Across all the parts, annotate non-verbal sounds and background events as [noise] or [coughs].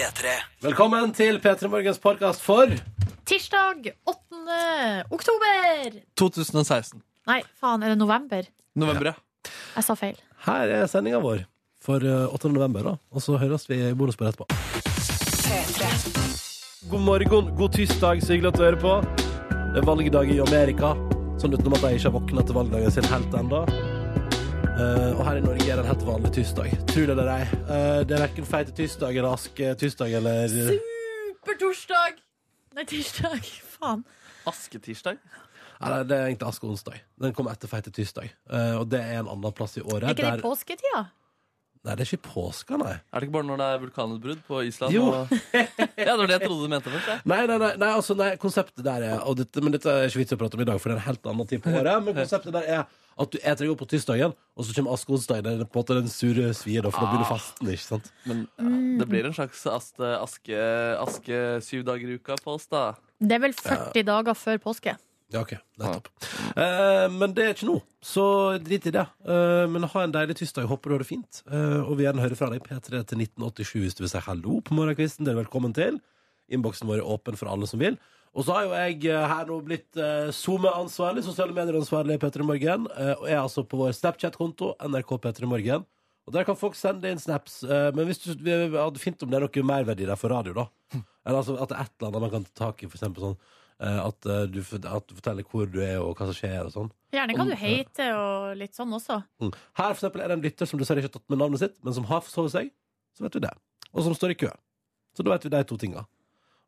P3. Velkommen til P3 Morgens podkast for Tirsdag 8. oktober. 2016. Nei, faen, er det november? November, ja. Jeg sa feil. Her er sendinga vår for eh, 8. november, da. Og så høres vi i bonusspor etterpå. God morgen, god tirsdag, så hyggelig at du hører på. Det er valgdag i Amerika, sånn utenom at jeg ikke har våkna til valgdagen sin helt ennå. Eh, og her i Norge er det en helt vanlig tirsdag. Tror det eller ei. Uh, det er verken feite tirsdag eller aske tirsdag eller Supertorsdag! Nei, tirsdag. Faen. Asketirsdag. Nei, det er egentlig aske onsdag. Den kommer etter feite tirsdag. Uh, og det er en annen plass i året. Er ikke det der- påsketida? Nei, det er ikke i påska, nei. Er det ikke bare når det er vulkanutbrudd på Island? Jo. Og... [laughs] Ja, det var det jeg trodde du mente først. Nei, nei, nei, nei, altså, nei konseptet der er og dette, Men dette er ikke vits å prate om i dag, for det er en helt annen tid på året. Men konseptet der er at du eter deg opp på tirsdagen, og så kommer er på en måte den sure svien, da, for da begynner du fasten. ikke sant? Men ja, det blir en slags aske, aske, aske syv dager i uka på oss, da. Det er vel 40 dager før påske. Ja, ok, nettopp. Eh, men det er ikke nå, så drit i det. Uh, men ha en deilig tirsdag. Håper du har det fint. Uh, og vi gjerne hører fra deg P3 til 1987 hvis du vil si hallo på morgenkvisten. Det er velkommen til. Innboksen vår er åpen for alle som vil. Og så har jo jeg eh, her nå blitt eh, SoMe-ansvarlig, sosiale medier-ansvarlig i P3 Morgen. eh, og er altså på vår Snapchat-konto, NRK P3 Morgen. Og der kan folk sende inn snaps. eh, men hvis du vi hadde fint om det er noe merverdi der for radio, da. Eller altså at det er et eller annet man kan ta tak i, for eksempel sånn eh, at, eh, du, at du forteller hvor du er og hva som skjer og sånn. Gjerne kan du hate og litt sånn også. Mm. Her for eksempel, er det en lytter som dessverre ikke har tatt med navnet sitt, men som har forsovet seg. Så vet vi det. Og som står i kø. Så da vet vi de to tinga.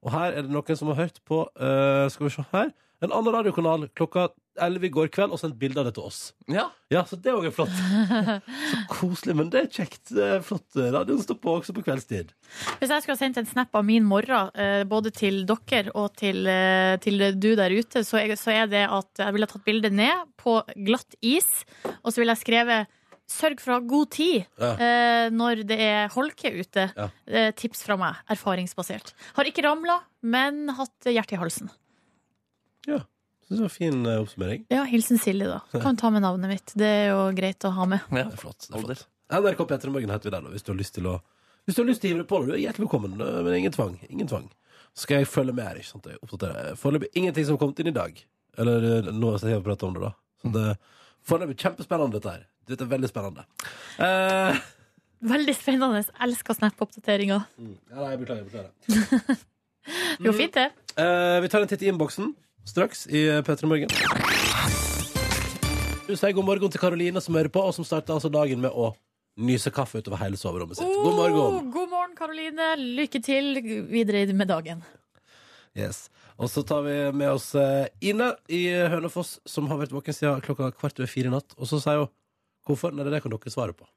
Og her er det noen som har hørt på eh, Skal vi se her en annen radiokanal klokka 11 i går kveld og sendt bilde av det til oss. Ja, Ja, så det òg er flott. [laughs] Så koselig. Men det er kjekt. Det er flott. Radioen står på også på kveldstid. Hvis jeg skulle ha sendt en snap av min morgen, eh, både til dere og til, eh, til du der ute, så er, så er det at jeg ville tatt bildet ned på glatt is, og så ville jeg skrevet Sørg for å ha god tid Ja. eh, når det er holke ute. Ja. Eh, tips fra meg, erfaringsbasert. Har ikke ramla, men hatt hjertet i halsen. Ja. Syns det var fin eh, oppsummering. Ja, hilsen Silje, da. [laughs] Kan ta med navnet mitt. Det er jo greit å ha med. ja. Det er flott. Det er flott. NRK P3 Morgen heter vi der, da, hvis du har lyst til å Hvis du har lyst til å hive deg på det, du er hjertelig velkommen, eh, men ingen tvang. Ingen tvang. Så skal jeg følge med her. ikke sant? Jeg oppdaterer. Foreløpig ingenting som har kommet inn i dag. Eller eh, nå skal jeg prate om det, da. Så det Foreløpig kjempespennende, dette her. Dette er veldig spennende. Uh, Veldig spennende. Elsker Snap-oppdateringer. ja, nei, jeg beklager. beklager. [laughs] Det går fint, det. Uh, vi tar en titt i innboksen straks i eh, P3 Morgen. Du sier god morgen til Karoline som hører på, og som starter altså dagen med å nyse kaffe utover hele soverommet sitt. God morgen. Oh, god morgen, Karoline. Lykke til videre med dagen. Yes. Og så tar vi med oss eh, Ine i Hønefoss, som har vært våken siden klokka kvart over fire i natt. Og så sier hun hvorfor. Nei, det kan dere svare på.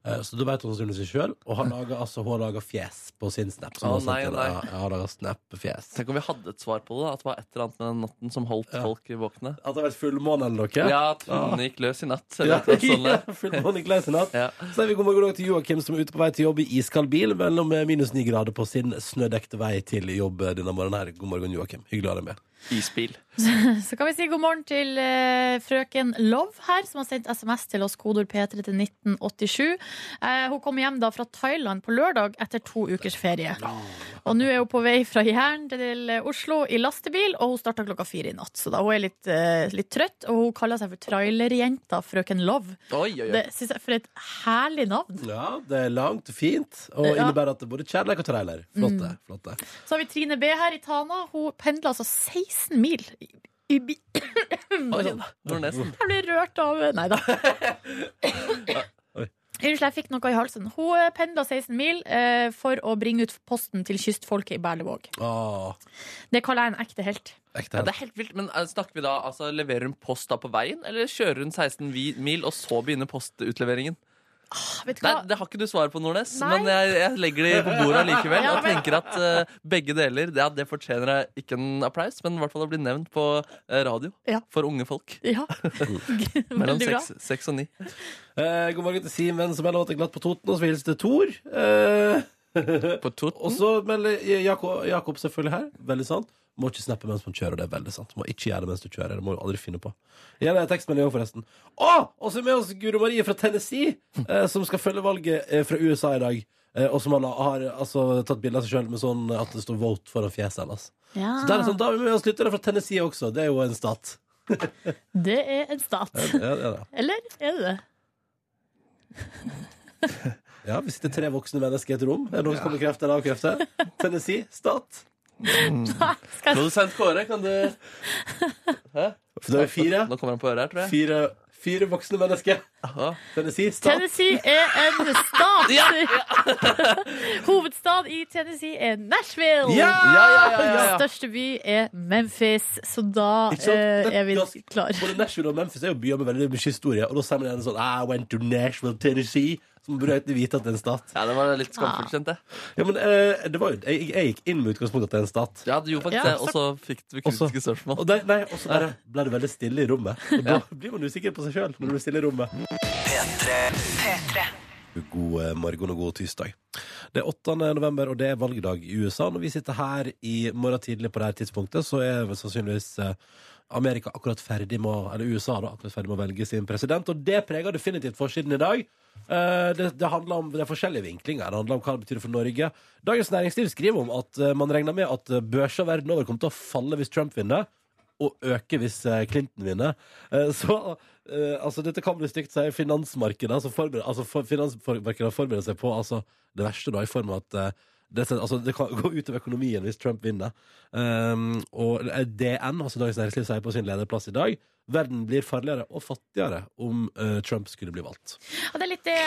Eh, så da vet hun sannsynligvis ikke sjøl, og har laget, altså, hun har laga fjes på sin snap. som Å, hun har sendt nei, nei. Ja, jeg har laget snap-fjes. Tenk om vi hadde et svar på det. da, At det var et eller annet med den natten som holdt Ja. folk våkne. At det har vært fullmåne eller noe? Ja, at hundene gikk løs i natt. Ja, et eller annet sånt. ja, fullmåne i i natt. Ja. Så er vi god morgen også til Joakim, som er ute på vei til jobb i iskald bil mellom eh, minus ni grader på sin snødekte vei til jobb denne morgenen her. God morgen, Joakim. Hyggelig å ha deg med. Isbil. [laughs] Så kan vi si god morgen til eh, frøken Love her, som har sendt SMS til oss kodord P3 til 1987. Eh, hun kom hjem da fra Thailand på lørdag etter to ukers ferie. Og nå er hun på vei fra Jæren til eh, Oslo i lastebil, og hun starta klokka fire i natt. Så da hun er litt, eh, litt trøtt, og hun kaller seg for trailerjenta frøken Love. Oi, oi, oi. Det synes jeg For et herlig navn. Ja, det er langt og fint, og Ja. innebærer at det er både kjærlighet og trailer. flott det. Så har vi Trine B her i Tana. Hun pendler altså 16 mil. i- bi- [coughs] Oi. Jeg blir rørt av Nei da. [laughs] [coughs] Unnskyld, jeg fikk noe i halsen. Hun pendla 16 mil eh, for å bringe ut posten til kystfolket i Berlevåg. Åh, Det kaller jeg en ekte helt. ekte Ja, helt. det er helt vilt, men eh, snakker vi da, altså Leverer hun post da på veien, eller kjører hun 16 vi- mil, og så begynner postutleveringen? Vet du Nei. Det har ikke du svar på, Nordnes, Nei. men jeg, jeg legger det på bordet likevel. [laughs] Ja, Og tenker at uh, begge deler ja, det fortjener jeg ikke en applaus, men i hvert fall å bli nevnt på eh, radio Ja. for unge folk. Ja. [laughs] Mellom Veldig seks, seks og ni. Uh, god morgen til Simen, som melder at det er glatt på Toten, og så hilser til Tor. Uh, På Toten. [laughs] og så melder Jakob, Jakob selvfølgelig her. Veldig sant. Må ikke snappe mens man kjører, det er veldig sant. Må ikke gjøre det mens du kjører. Det må du aldri finne på. Igjen er det tekstmelding òg, forresten. Å! Og så er med oss Guro Marie fra Tennessee, [laughs] eh, som skal følge valget eh, fra USA i dag. Eh, og som har, har altså, tatt bilde av seg sjøl med sånn at det står 'vote' foran fjeset hennes. Ja. Så der er det sånn, Da er vi med oss lyttere fra Tennessee også. Det er jo en stat. [laughs] Det er en stat. Ja, det er det. Eller er det det? [laughs] ja, Vi sitter tre voksne mennesker i et rom. Er det noen som kan bekrefte eller avkrefte? Tennessee, stat. Skal Produsent Kåre, kan du Hæ? For det er fire. Nå kommer han på øret her, tror jeg. Fire, fire voksne mennesker. Aha. Tennessee, stat. Tennessee er en stat! [laughs] Hovedstad i Tennessee er Nashville. Ja! Ja, ja, ja, ja, ja. Største by er Memphis, så da eh, er vi klar. Både Nashville og Memphis er jo byer med veldig mye historie. Og da sier man gjerne sånn I went to Nashville, Tennessee. Burde egentlig vite at det er en stat. Ja, det var litt skamfullt, kjente jeg. Ja, men eh, det var jo, jeg, jeg gikk inn med utgangspunktet at det er en stat. Ja, du gjorde faktisk Ja, det, og så fikk du Og kritiske spørsmål. Og, det, nei, og så bare ble det veldig stille i rommet. [laughs] Og da blir man usikker på seg sjøl når du blir stille i rommet. God eh, morgen og god tirsdag. Det er 8. november, og det er valgdag i USA. Når vi sitter her i morgen tidlig på dette tidspunktet, så er vel sannsynligvis eh, Amerika akkurat ferdig med eller USA da, akkurat ferdig med å velge sin president, og det preger definitivt forsiden i dag. Eh, Det, det handler om det er forskjellige vinklinger. Det handler om hva det betyr for Norge. Dagens Næringsliv skriver om at eh, man regner med at eh, børser verden over kommer til å falle hvis Trump vinner, og øke hvis eh, Clinton vinner. [laughs] Så altså, dette kan bli stygt, sier finansmarkedet. Altså, forbered, altså finansmarkedet forbereder seg på altså, det verste, da, i form av at det, altså, det kan [laughs] gå utover økonomien hvis Trump vinner. Um, og DN, altså Dagens Næringsliv, sier på sin lederplass i dag verden blir farligere og fattigere om uh, Trump skulle bli valgt. Ja, det er litt det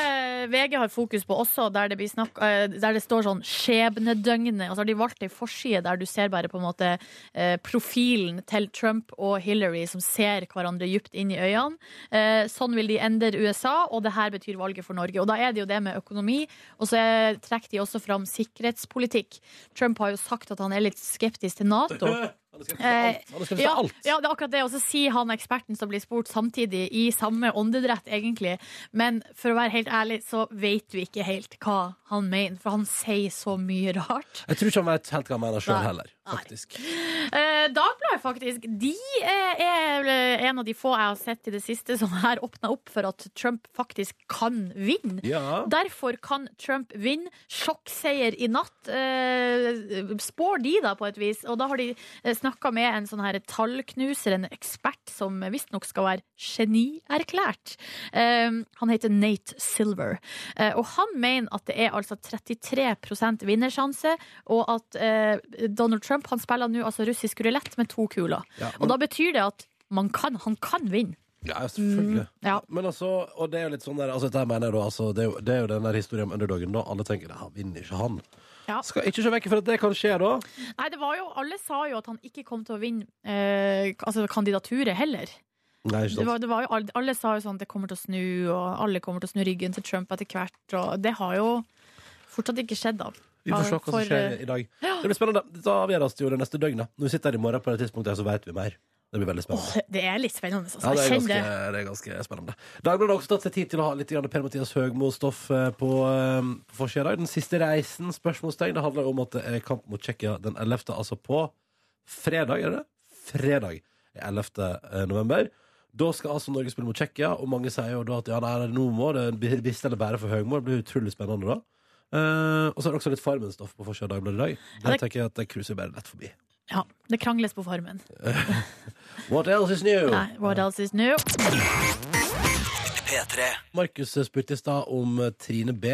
VG har fokus på også, der det, blir snakk, uh, der det står sånn skjebnedøgnet. Altså de valgt ei forside der du ser bare på en måte uh, profilen til Trump og Hillary som ser hverandre dypt inn i øynene. Eh, sånn vil de endre USA, og det her betyr valget for Norge. Og da er det jo det med økonomi, og så er, trekker de også fram sikkerhetspolitikk. Trump har jo sagt at han er litt skeptisk til Nato. [laughs] Han har skrevet alt. Han Ja, alt. ja, det er akkurat det. Og så sier han eksperten som blir spurt samtidig, i samme åndedrett, egentlig. Men for å være helt ærlig, så vet vi ikke helt hva han mener, for han sier så mye rart. Jeg tror ikke han vet helt hva han mener sjøl heller, faktisk. Eh, Dagbladet, faktisk, de eh, er en av de få jeg har sett i det siste som har åpna opp for at Trump faktisk kan vinne. Ja. Derfor kan Trump vinne. Sjokkseier i natt, eh, spår de da, på et vis. Og da har de snakka med en sånn her tallknuser, en ekspert som visstnok skal være genierklært. Eh, han heter Nate Silver. Eh, og han mener at det er altså 33 vinnersjanse, og at eh, Donald Trump han spiller nå altså russisk rulett med to kuler. Ja, Og da betyr det at man kan, han kan vinne. Ja, selvfølgelig. Ja. Men altså, og det er jo litt sånn der altså, dette mener jeg da, altså, det, er jo, det er jo den der historien om underdogen. da Alle tenker at vinner ikke han. Ja. Skal ikke se vekk fra at det kan skje, da. Nei, det var jo, alle sa jo at han ikke kom til å vinne eh, altså kandidaturet heller. Nei, Det var, det var jo, alle, alle sa jo sånn at det kommer til å snu, og alle kommer til å snu ryggen til Trump etter hvert. Og det har jo fortsatt ikke skjedd, da. Vi får se hva som skjer eh, i dag. Det blir spennende. Dette avgjøres jo det neste døgnet. Når vi sitter her i morgen på det tidspunktet, så vet vi mer. Det blir veldig spennende. Oh, det er litt spennende. Altså. Ja, det er, ganske, det. er ganske spennende. Dagbladet har også tatt seg tid til å ha litt Per-Mathias Høgmo-stoff eh, på, eh, på forsida i dag. Den siste reisen, spørsmålstegn. Det handler om at det er kamp mot Tsjekkia den 11., altså på fredag, er det det? Fredag er 11. november. Da skal altså Norge spille mot Tsjekkia, og mange sier jo da at ja, nei, nå må det biste eller bære for Høgmo. Det blir utrolig spennende da. Eh, og så er det også litt Farmen-stoff på forsida av Dagbladet i dag. Ja, det- tenker jeg at det cruiser bare lett forbi. Ja, det krangles på Farmen. [laughs] What else is new? Nei, what else is new? Markus spurte i stad om eh, Trine B.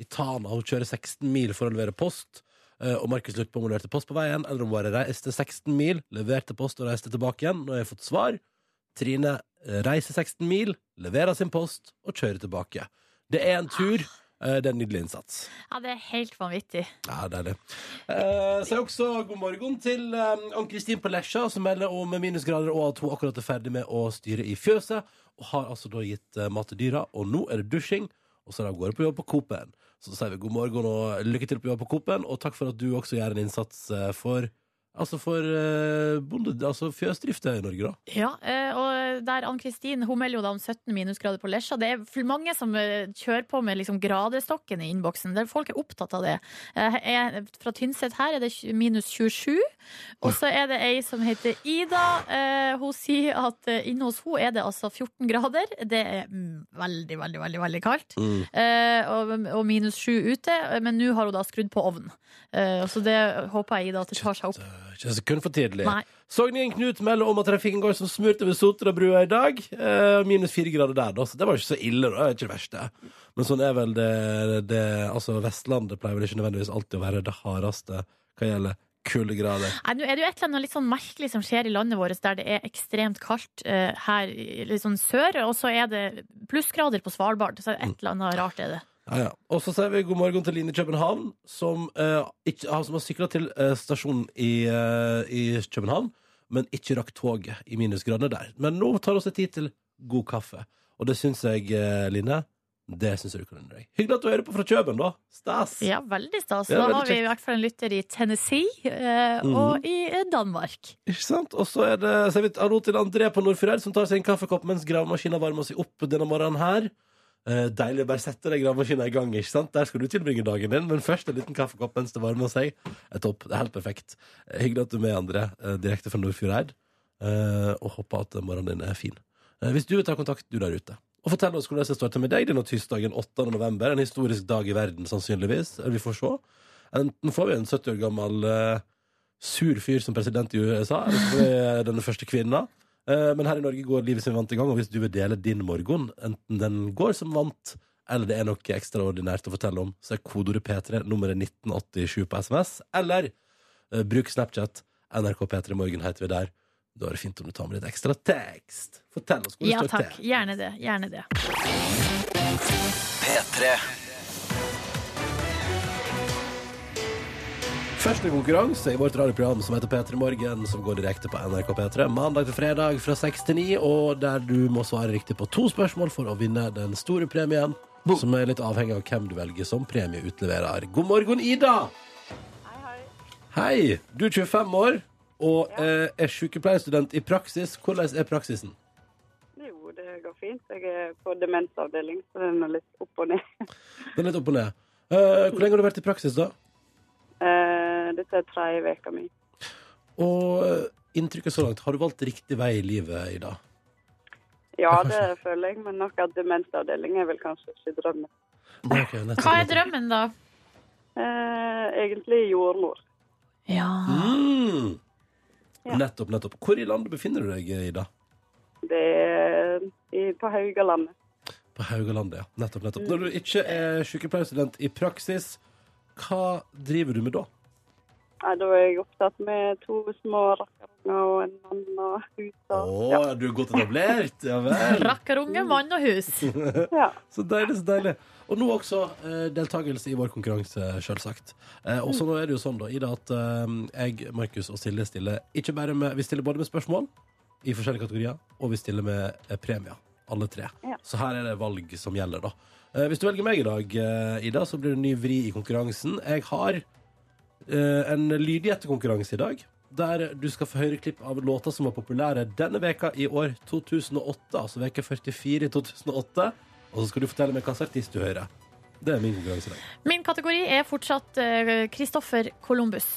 i Tana. Hun kjører 16 mil for å levere post. Eh, Og Markus lurte på om hun leverte post på veien, eller om hun bare reiste 16 mil, leverte post og reiste tilbake igjen. Nå har jeg fått svar. Trine reiser 16 mil, leverer sin post og kjører tilbake. Det er en tur. Eh, Det er en nydelig innsats. Ja, det er helt vanvittig. Ja, deilig. Eh, så også god morgen til eh, Ann-Kristin på Lesja, som melder om minusgrader og at hun akkurat er ferdig med å styre i fjøset. Og har altså da gitt eh, mat til dyra, og nå er det dusjing. Og så er det av gårde på jobb på Coop-en. Så da sier vi god morgen og lykke til på jobb på Coop-en, og takk for at du også gjør en innsats eh, for Altså for eh, bonde, altså fjøsdrift i Norge, da. Ja, eh, og eh, der Ann-Kristin hun melder jo da om 17 minusgrader på Lesja. Det er mange som eh, kjører på med liksom gradestokken i innboksen. Der folk er opptatt av det. Eh, er, fra Tynset her er det minus 27. Og så er det ei som heter Ida. Eh, hun sier at eh, inne hos henne er det altså 14 grader. Det er mm, veldig, veldig, veldig, veldig kaldt. Mm. Eh, og, og minus 7 ute. Men nå har hun da skrudd på ovnen. Eh, så det håper jeg Ida at det tar seg opp. Ikke sekund for tidlig. Nei. Sogningen Knut melder om at trafikken går som smurt over Sotrabrua i dag. Eh, minus fire grader der, da. Så det var ikke så ille, da. Det er ikke det verste. Men sånn er vel det, det Altså, Vestlandet pleier vel ikke nødvendigvis alltid å være det hardeste hva gjelder kuldegrader. Nei, Nå er det jo et eller annet litt sånn merkelig som skjer i landet vårt, der det er ekstremt kaldt eh, her litt sånn sør, og så er det plussgrader på Svalbard. Så et eller annet rart er det. Ja, ja. Og så sier vi god morgen til Line København, som, eh, ikke, ah, som har sykla til eh, stasjonen i, eh, i København, men ikke rakk toget i minusgradene der. Men nå tar vi oss tid til god kaffe. Og det syns jeg, eh, Line, det syns jeg du kan unne deg. Hyggelig at du hører på fra Køben, da. Stas. Ja, veldig stas. Ja, da veldig har vi i hvert fall en lytter i Tennessee eh, Mhm. og i eh, Danmark. Ikke sant? Og så er det så er vi hallo til André på Nordfjordeid, som tar seg en kaffekopp mens gravemaskina varmer seg opp denne morgenen her. Eh, deilig å bare sette deg gravemaskina i gang. ikke sant? Der skal du tilbringe dagen din, men først en liten kaffekopp mens det varmer seg. Er topp. Det er helt perfekt. Eh, hyggelig at du er med, André, eh, direkte fra Nordfjordeid. Eh, og håper at morgenen din er fin. Eh, hvis du vil ta kontakt, du der ute, og fortell oss hvordan det står til med deg denne tirsdagen 8. november, en historisk dag i verden, sannsynligvis. Eh, Vi får se. Enten får vi en 70 år gammel eh, sur fyr som president i USA, eller så får vi den første kvinna. Eh, Men her i Norge går livet som vant i gang, og hvis du vil dele din morgen, enten den går som vant, eller det er noe ekstraordinært å fortelle om, så er kodeordet P3 nummeret 1987 på SMS, eller uh, bruk Snapchat. NRK P3 Morgen heter vi der. Da er det fint om du tar med litt ekstra tekst. Fortell oss hvor det Ja står takk. Gjerne det. Gjerne det. P3. Første konkurranse i vårt radioprogram som heter P3 Morgen, som går direkte på NRK P3 mandag til fredag fra 6 til 9, og der du må svare riktig på to spørsmål for å vinne den store premien, som er litt avhengig av hvem du velger som premieutleverer. God morgen, Ida! Hei, hei. Hei! Du er 25 år og eh, er sykepleierstudent i praksis. Hvordan er praksisen? Jo, det går fint. Jeg er på demensavdeling, så den er litt opp og ned. Den er litt opp og ned. Eh, hvor lenge har du vært i praksis, da? Eh, dette er tredje veka mi. Og eh, inntrykket så langt, har du valgt riktig vei i livet, Ida? Ja, Ja, det føler jeg, men akkurat demensavdeling er vel kanskje ikke drømmen. Okay, Hva er drømmen, da? Eh, egentlig jordmor. Ja. Mm. Ja. Nettopp, nettopp. Hvor i landet befinner du deg, Ida? Det er i, på Haugalandet. På Haugalandet, ja. Nettopp, nettopp. Når du ikke er sykepleierstudent i praksis, hva driver du med da? Nei, da er jeg opptatt med to små rakkerunger og en mann og hus. Å, Og, ja. du er godt etablert! Ja vel. [laughs] Rakkerunge, mann og hus. [laughs] ja. Så deilig, så deilig. Og nå også eh, deltakelse i vår konkurranse, selvsagt. Eh, og så nå er det jo sånn, da, Ida, at eh, jeg, Markus og Silje stiller ikke bare med Vi stiller både med spørsmål i forskjellige kategorier, og vi stiller med eh, premier. Alle tre. Ja. Så her er det valg som gjelder, da. Eh, hvis du velger meg i dag, eh, Ida, så blir det en ny vri i konkurransen. Jeg har en lydgjettekonkurranse i dag. Der du skal få høre klipp av låter som var populære denne veka i år 2008. Altså veke 44 i 2008. Og så skal du fortelle meg hvilken artist du hører. Det er min konkurranse i dag. Min kategori er fortsatt Kristoffer Columbus.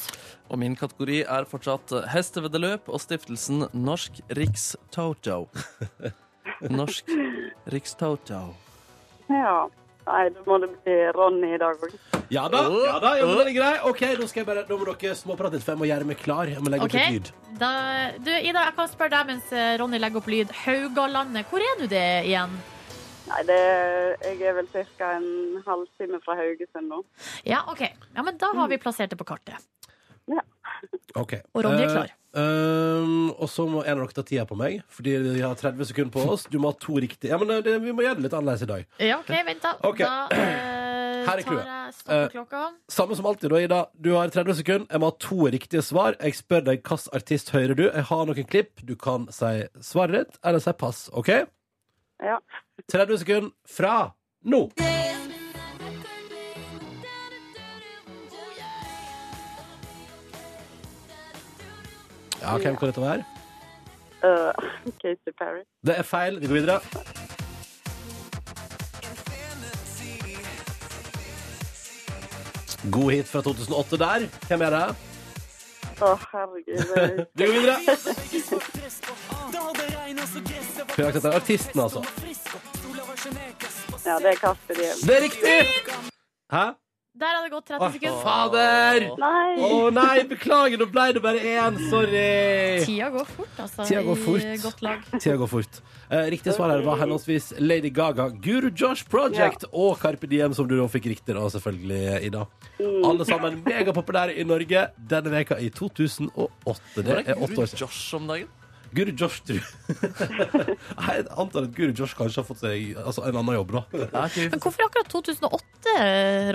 Og min kategori er fortsatt eh, hesteveddeløp og stiftelsen Norsk Rikstoto. [laughs] Norsk Rikstoto. ja. Nei, da må det bli Ronny i dag òg. Ja da, ja da, ja, men den er grei. Ok, nå, skal jeg bare, nå må dere småprate litt, for jeg må gjøre meg klar. Jeg må legge opp litt lyd. Da, du, Ida, jeg kan spørre deg mens eh, Ronny legger opp lyd. Haugalandet, hvor er du det igjen? Nei, det, jeg er vel ca. en halvtime fra Haugesund nå. Ja, OK. Ja, men da har vi plassert det på kartet. Ok. Og Ronny er klar. Eh, um, og så må en av dere ta tida på meg, fordi vi har 30 sekunder på oss. Du må ha to riktige. Ja, men det, det, Vi må gjøre det litt annerledes i dag. Ja, OK, vent, da. Okay. Da [clears throat] uh, er tar jeg stoppeklokka. Uh. Samme som alltid, da, Ida. Du har 30 sekunder. Jeg må ha to riktige svar. Jeg spør deg hvilken artist hører du. Jeg har noen klipp. Du kan si svaret ditt, eller si pass. OK? Ja. 30 sekunder fra nå. Ja, hvem kan dette være? Uh, [laughs] Katy Perry. Det er feil. Vi går videre. God hit fra 2008 der. Hvem er det? Å, herregud. det- [laughs] Vi går videre. Jakt etter artisten, altså. Ja, det er Kasper Diem. Det er riktig! Hæ? Der har det gått 30 Å, sekunder. fader! Nei! Å nei, beklager, nå ble det bare én. Sorry. Tida går fort, altså. Tida går fort. I godt lag. Tida går fort. Eh, riktig svar her var henholdsvis Lady Gaga, Guru Josh Project og Carpe Diem, som du da fikk riktig, da, selvfølgelig, Ida. Alle sammen megapopulære i Norge denne veka i 2008. Det er åtte Guru år siden. Josh om dagen? Guru Josh, tror jeg. [laughs] Jeg antar at Guru Josh kanskje har fått seg altså, en annen jobb, da. Men hvorfor akkurat 2008,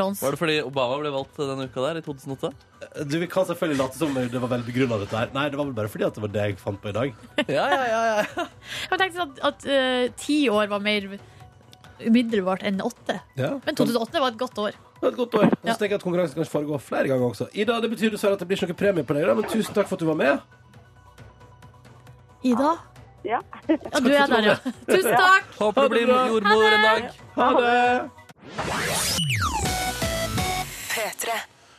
Rons? Var det fordi Obama ble valgt denne uka der, i 2008? Du, Vi kan selvfølgelig late som det var vel begrunna, dette her. Nei, det var vel bare fordi at det var det jeg fant på i dag. [laughs] Ja, ja, ja, ja. [laughs] Jeg tenkte at, at uh, ti år var mer umiddelbart enn åtte. Ja. Men 2008 var et godt år. Det var et godt år. Og så tenker jeg at konkurransen kanskje foregår flere ganger også. Ida, det betyr dessverre at det blir ikke noe premie på deg, men tusen takk for at du var med. Ida? Ja. Ja, du er der, ja. [laughs] Tusen takk! Håper du blir jordmor en dag. Ha det!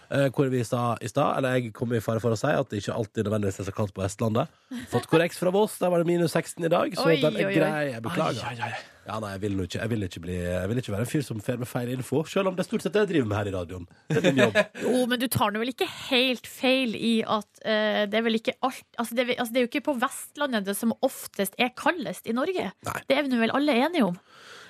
Eh, hvor vi sa i stad, eller jeg kom i fare for å si, at det ikke alltid nødvendigvis er så kaldt på Vestlandet. Fått korreks fra Voss, der var det minus 16 i dag, så Oi, den er oi, oi. grei. Jeg beklager. Ja, nei, jeg vil, nå ikke, jeg, vil ikke bli, jeg vil ikke være en fyr som fer med feil info, selv om det er stort sett det jeg driver med her i radioen. Det er min jobb. [laughs] Jo, men du tar nå vel ikke helt feil i at eh, det er vel ikke alt altså det, er, altså det er jo ikke på Vestlandet det som oftest er kaldest i Norge. Nei. Det er vi nå vel alle enige om.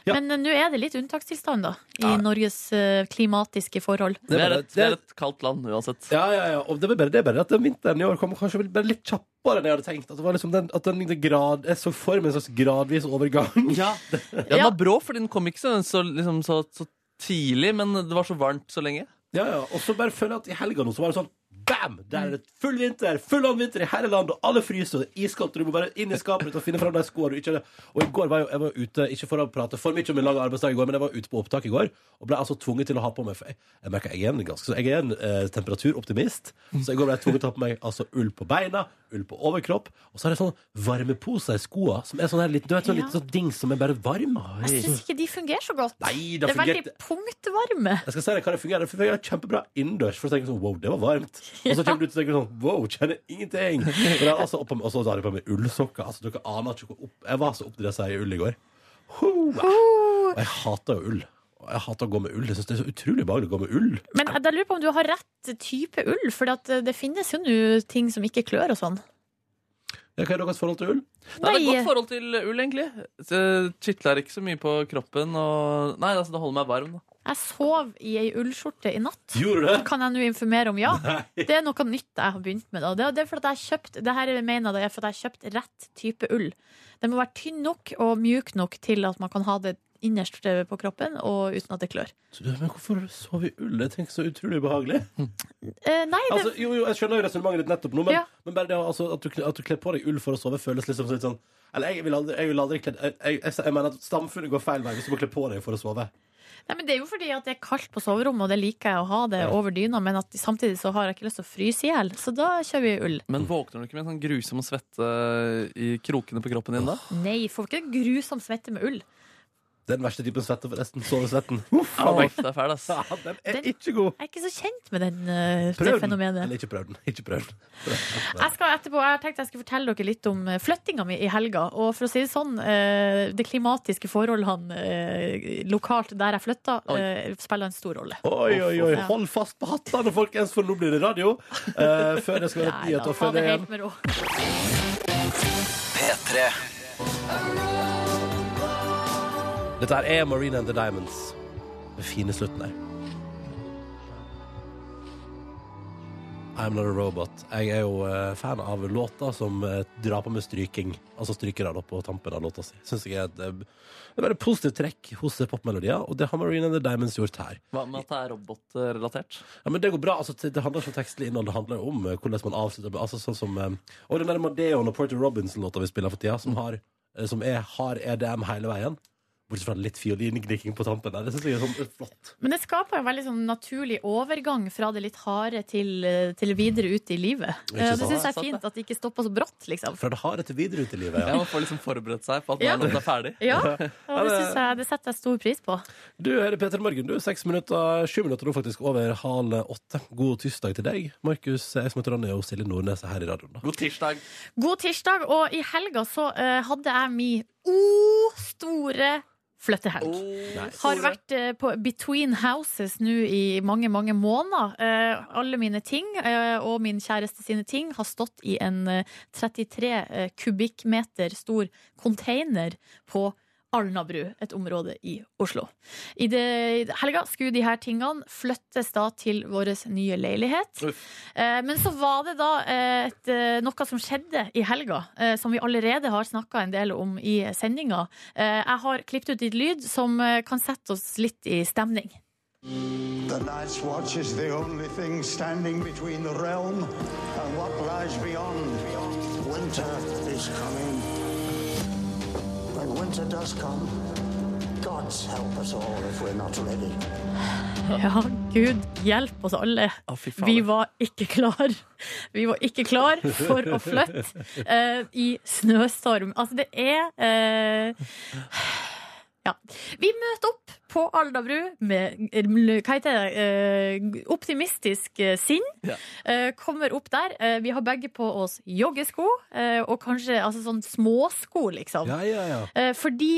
Ja. Men eh, nå er det litt unntakstilstand, da, i Ja. Norges eh, klimatiske forhold. Det er, bare- et, det er et kaldt land uansett. Ja, ja, ja. Og det er bare det er bare at den vinteren i år kom kanskje bare litt kjappere enn jeg hadde tenkt. At det var liksom den, at den, den grad, Jeg så for meg en slags gradvis overgang. Ja, [laughs] Den var brå, fordi den kom ikke så, så, liksom, så, så tidlig, men det var så varmt så lenge. Ja, ja. Og så bare føler jeg at i helga nå så var det sånn Bam! Der er det full vinter, full on vinter i hele landet, og alle fryser, og det er iskaldt, og du må bare inn i skapet ditt og finne fram de skoene du ikke hadde. Og i går var jeg, jeg var ute, ikke for å prate for mye om min lange arbeidsdag i går, men jeg var ute på opptak i går, og ble altså tvunget til å ha på meg For jeg, jeg merker jeg er en ganske så Jeg er en eh, temperaturoptimist, så i går ble jeg tvunget til å ha på meg altså ull på beina, ull på overkropp, og så har jeg sånn varmepose i skoa, som er sånn her litt, du vet, sånn liten sånn dings som er bare varm. Jeg syns ikke de fungerer så godt. Nei, Det det er veldig punktvarme. jeg skal si deg hva det fungerer. Det fungerer kjempebra innendørs. For å tenke sånn, wow, det var varmt Og så kommer du ut og tenker sånn, wow, kjenner ingenting. Og jeg, altså, og så har jeg på meg ullsokker. Altså, dere aner ikke hvor opp Jeg var så oppdressa i ull i går. Ho, Og jeg hater jo ull. Jeg hater å gå med ull. Jeg synes det er så utrolig behagelig å gå med ull. Men jeg lurer på om du har rett type ull, for det finnes jo nå ting som ikke klør og sånn. Ja, Hva er deres forhold til ull? Nei, det er et godt forhold til ull, egentlig. Det Kitler ikke så mye på kroppen. Og... Nei, altså, det holder meg varm. Da. Jeg sov i ei ullskjorte i natt. Gjorde du det? Kan jeg nå informere om ja? [laughs] Nei. Det er noe nytt jeg har begynt med. Da. Det, det er for at jeg har kjøpt Det her mener det er for jeg har kjøpt rett type ull. Den må være tynn nok og mjuk nok til at man kan ha det innerst på kroppen og uten at det klør. Så Men hvorfor sover ull? Det tenker så utrolig ubehagelig Eh, nei, det, Altså, jo, jo, jeg skjønner jo resonnementet ditt nettopp nå, men, Ja. men bare det altså, at, du, at du kler på deg ull for å sove, føles liksom litt sånn Eller jeg vil aldri, jeg vil aldri kle jeg, jeg, jeg, jeg mener at stamfunnet går feil vei hvis du må kle på deg for å sove. nei, men det er jo fordi at det er kaldt på soverommet, og det liker jeg å ha det Ja. over dyna, men at samtidig så har jeg ikke lyst til å fryse i hjel, så da kjører vi ull. Men våkner du ikke med en sånn grusom svette i krokene på kroppen din da? Nei, får ikke grusom svette med ull. Det er den verste typen svette, forresten. Sovesvetten. Er fæl, ass. Ja, den er Den- ikke god. Jeg er ikke så kjent med den, eh, det Prøv den. fenomenet. Eller ikke prøv den. [laughs] Ikke prøv den. Jeg skal etterpå, jeg har tenkt jeg skulle fortelle dere litt om eh, flyttinga mi i helga. Og for å si det sånn, eh, det klimatiske forholdene eh, lokalt der jeg flytta, eh, spiller en stor rolle. Oi, oi, oi. Ja. Hold fast på hattene, folkens, for nå blir det radio. Eh, før det skal være Nei, nyheter. da, ta det det igjen. helt med ro. P3. Dette er Marine and the Diamonds. Den fine slutten her. I'm not a robot. Jeg er jo eh, fan av låter som eh, drar på med stryking. Altså strykere da på tampen av låta si. Syns jeg er et, eh, et positivt trekk hos popmelodier, og det har Marine and the Diamonds gjort her. Hva med at det er robotrelatert? Ja, men Det går bra. altså Det handler ikke om tekstlig innhold, det handler om hvordan man avslutter altså sånn som Og den der Madeon og Porter Robinson-låta vi spiller for tida, som, har, eh, som er, har EDM hele veien. Bortsett fra litt fiolingnikking på tampen der. Det synes jeg er sånn flott. Men det skaper en veldig sånn naturlig overgang fra det litt harde til, eh, til videre ut i livet. Ikke Eh. Det syns jeg er fint, at det ikke stopper så brått, liksom. Fra det harde til videre ut i livet. Ja, Ja. Man får liksom forberedt seg på at Ja. er ferdig. Ja, [laughs] og det, synes jeg, det setter jeg stor pris på. Du hører Peter Morgen, du. Seks minutter, sju minutter nå faktisk over halv åtte. God tirsdag til deg. Markus, jeg som heter Ronny og Silje Nordnes er her i radioen. da. God tirsdag. God tirsdag, og i helga så uh, hadde jeg min o-store flyttehelg. Har vært eh, på Between Houses nå i mange, mange måneder. Eh, alle mine ting eh, og min kjæreste sine ting har stått i en eh, 33 eh, kubikkmeter stor container på Alnabru, et område i Oslo. I det, i helga skulle de her tingene flyttes da til vår nye leilighet. Eh, men så var det da eh, et, eh, noe som skjedde i helga, eh, som vi allerede har snakka en del om i sendinga. Eh, jeg har klippet ut litt lyd som eh, kan sette oss litt i stemning. The Night's Watch is the only thing standing between the realm and what lies beyond. Winter is coming. When winter does come, God's help us all if we're not ready. [sighs] Ja, Gud hjelp oss alle. Vi var ikke klar. Vi var ikke klar for å flytte [laughs] eh, i snøstorm. Altså, det er eh, Ja. Vi møter opp på Alnabru med hva heter det, eh, optimistisk eh, sinn. Ja. Eh, kommer opp der. Vi har begge på oss joggesko, og kanskje altså, sånn småsko, liksom. Ja, ja, ja. Fordi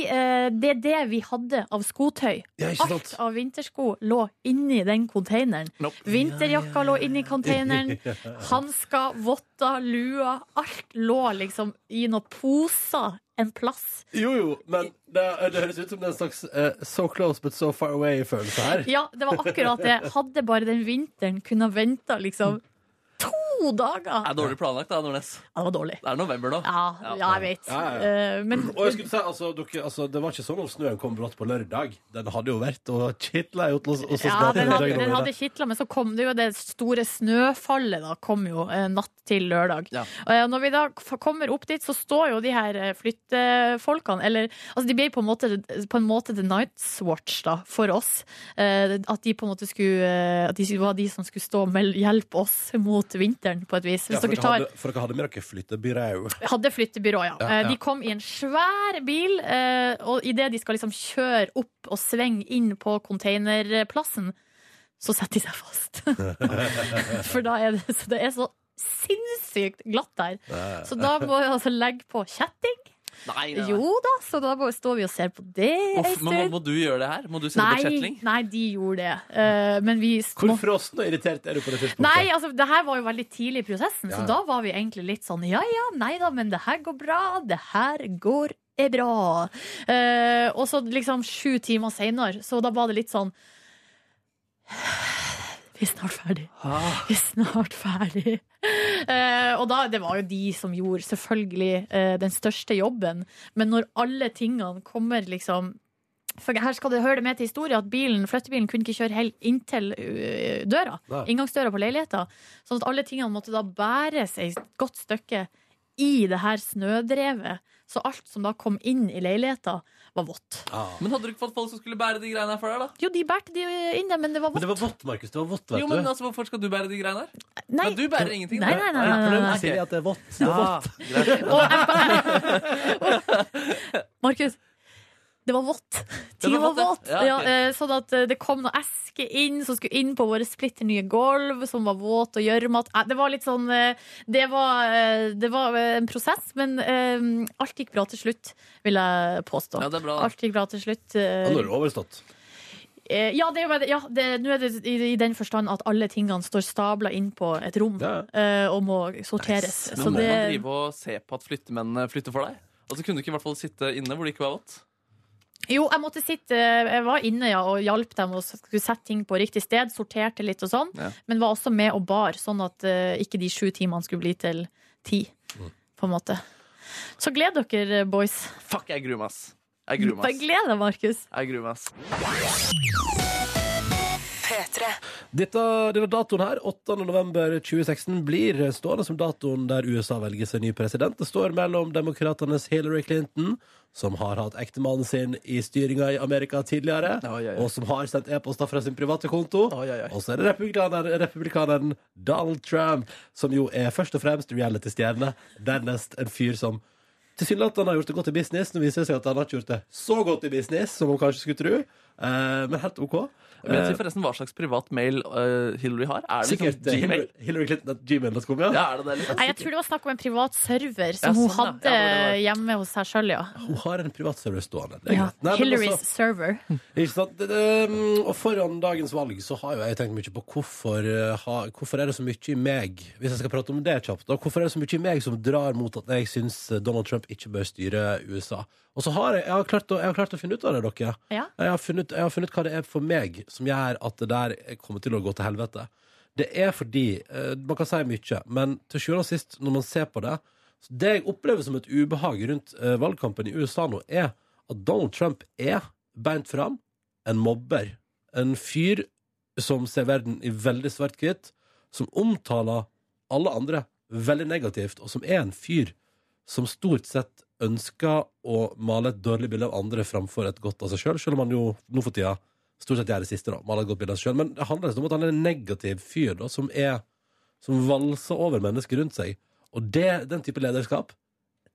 det er det vi hadde av skotøy. Alt av vintersko lå inni den konteineren. Nope. Vinterjakka lå inni konteineren. [laughs] Hansker, votter, lua. Alt lå liksom i noen poser en plass. Jo, jo, men det, det høres ut som det er en slags uh, so close but so far away-følelse her. Ja, det var akkurat det. Hadde bare den vinteren kunnet vente liksom to dager. Det er dårlig planlagt, da, Nordnes. Ja, det var dårlig. Det er november nå. Ja, ja jeg vet. Ja, ja, Uh, Men Og jeg skulle si, altså, dere, altså, Det var ikke sånn om snøen kom brått på lørdag. Den hadde jo vært og kitla i Oslos Ja, den hadde, den hadde kitla, men så kom det jo det store snøfallet da, kom jo uh, natt til lørdag. Ja. Og når vi da kommer opp dit, så står jo de her flyttefolkene, eller altså de ble på en måte, på en måte The Night's Watch da, for oss. Eh, at de på en måte skulle, at de var de som skulle stå og hjelpe oss mot vinteren, på et vis. Ja, for, dere tar hadde, for dere hadde med dere flyttebyrå. hadde flyttebyrå, ja. Ja, Eh, ja. De kom i en svær bil, eh, og idet de skal liksom kjøre opp og svinge inn på containerplassen, så setter de seg fast. [laughs] For da er det, så det er så sinnssykt glatt der. Så da må vi altså legge på kjetting. Nei, nei, nei. Jo da, så da bare står vi og ser på det ei men må, må du gjøre det her? Må du på Nei, kjetling? nei, de gjorde det. Uh, men vi Hvor må frossen og irritert er du på det tidspunktet? Nei, altså, det her var jo veldig tidlig i prosessen, Ja. så da var vi egentlig litt sånn ja ja, nei da, men det her går bra, det her går er bra. Uh, og så liksom sju timer seinere, så da var det litt sånn Vi er snart ferdig. Ah, Vi er snart ferdig. Eh, og da, det var jo de som gjorde selvfølgelig eh, den største jobben. Men når alle tingene kommer liksom For her skal det høre det med til historien at bilen, flyttebilen kunne ikke kjøre helt inntil øh, døra. Nei. Inngangsdøra på leiligheta. Sånn at alle tingene måtte da bæres et godt stykke i det her snødrevet. Så alt som da kom inn i leiligheta, var vått. Ah. Men hadde du ikke fått folk som skulle bære de greiene her for deg, da? Jo, de bærte de inn der, men det var vått. Men det var vått, Markus. Det var vått, vet Jo, men altså, Hvorfor skal du bære de greiene her? Nei, Men du bærer ingenting. Nei, nei, nei, nei, nei, nei. Silje, at det er vått. Det er vått. [laughs] Markus, det var vått. Det Ting var var vått, ja. okay. Ja, eh, sånn at eh, det kom noe eske inn som skulle inn på våre splitter nye gulv, som var våt og gjørmete. Eh, Det var litt sånn Det var, det var en prosess, men alt gikk bra til slutt, vil jeg påstå. Ja, det er bra. Alt gikk bra til slutt. eh, Ja, nå er det overstått. Ja, det er, ja det, nå er det i, i den forstand at alle tingene står stabla inn på et rom Ja. eh, og må sorteres. Nice. Men Så må det, man drive og se på at flyttemennene flytter for deg? Og så kunne du ikke i hvert fall sitte inne hvor det ikke var vått? Jo, jeg måtte sitte Jeg var inne ja, og hjalp dem og skulle sette ting på riktig sted. Sorterte litt og sånn. Ja. Men var også med og bar, sånn at uh, ikke de sju timene skulle bli til ti. På en måte. Så gled dere, boys. Fuck, jeg gruer meg, ass. Jeg gruer meg, gled deg, Markus. Jeg gruer meg, ass. Dette, denne datoen her, 8. november 2016, blir stående som datoen der USA velger seg ny president. Det står mellom demokratenes Hillary Clinton, som har hatt ektemannen sin i styringa i Amerika tidligere, Oi, oi, oi. og som har sendt e-poster fra sin private konto. Oi, oi, oi. Og så er det republikaneren, republikaneren Donald Trump, som jo er først og fremst reality-stjerne. Dernest en fyr som tilsynelatende har gjort det godt i business. Nå viser det seg at han har ikke gjort det så godt i business som hun kanskje skulle tro. Eh, men helt OK. Vet Eh, vi forresten hva slags privat mail eh, Hillary har? Er det Sikkert liksom eh, Gmail? Hillary, Clinton at gmail.com, ja. Ja, er det det? Liksom? Nei, jeg tror det var snakk om en privat server som hun sånn, hun hadde Ja, hjemme hos seg sjøl, ja. Hun har en privat server stående. Det er ja. Nei, Hillarys også, server. ikke sant? Det, det, og foran dagens valg så har jo jeg tenkt mye på hvorfor, eh, ha, hvorfor er det så mye i meg Hvis jeg skal prate om det kjapt, da, hvorfor er det så mye i meg som drar mot at jeg syns Donald Trump ikke bør styre USA? Og så har jeg, jeg, har klart å, jeg har klart å finne ut av det, dere. Ja. Jeg har, funnet, jeg har funnet hva det er for meg som gjør at det der kommer til å gå til helvete. Det er fordi eh, Man kan si mye, men til sjuende og sist, når man ser på det Det jeg opplever som et ubehag rundt eh, valgkampen i USA nå, er at Donald Trump er beint fram en mobber. En fyr som ser verden i veldig svart-hvitt, som omtaler alle andre veldig negativt, og som er en fyr som stort sett ønsker å male et dårlig bilde av andre framfor et godt av seg sjøl, selv om han jo nå for tida stort sett gjør det siste, da. Maler et godt bilde av seg sjøl. Men det handler liksom om at han er en negativ fyr da, som er som valser over mennesker rundt seg. Og det, den type lederskap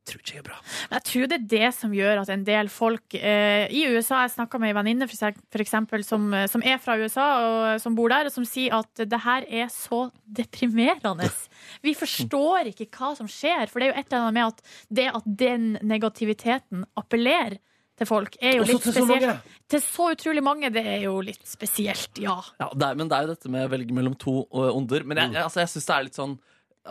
tror ikke jeg er bra. Jeg tror det er det som gjør at en del folk eh, i USA Jeg snakka med ei venninne for, eksempel- som, som er fra USA og som bor der, og som sier at det her er så deprimerende. [laughs] Vi forstår ikke hva som skjer, for det er jo et eller annet med at det at den negativiteten appellerer til folk, er jo litt til så spesielt. mange. Til så utrolig mange, det er jo litt spesielt, ja. Ja, det er, men det er jo dette med å velge mellom to uh, onder. Men Mm. jeg, jeg, altså, jeg syns det er litt sånn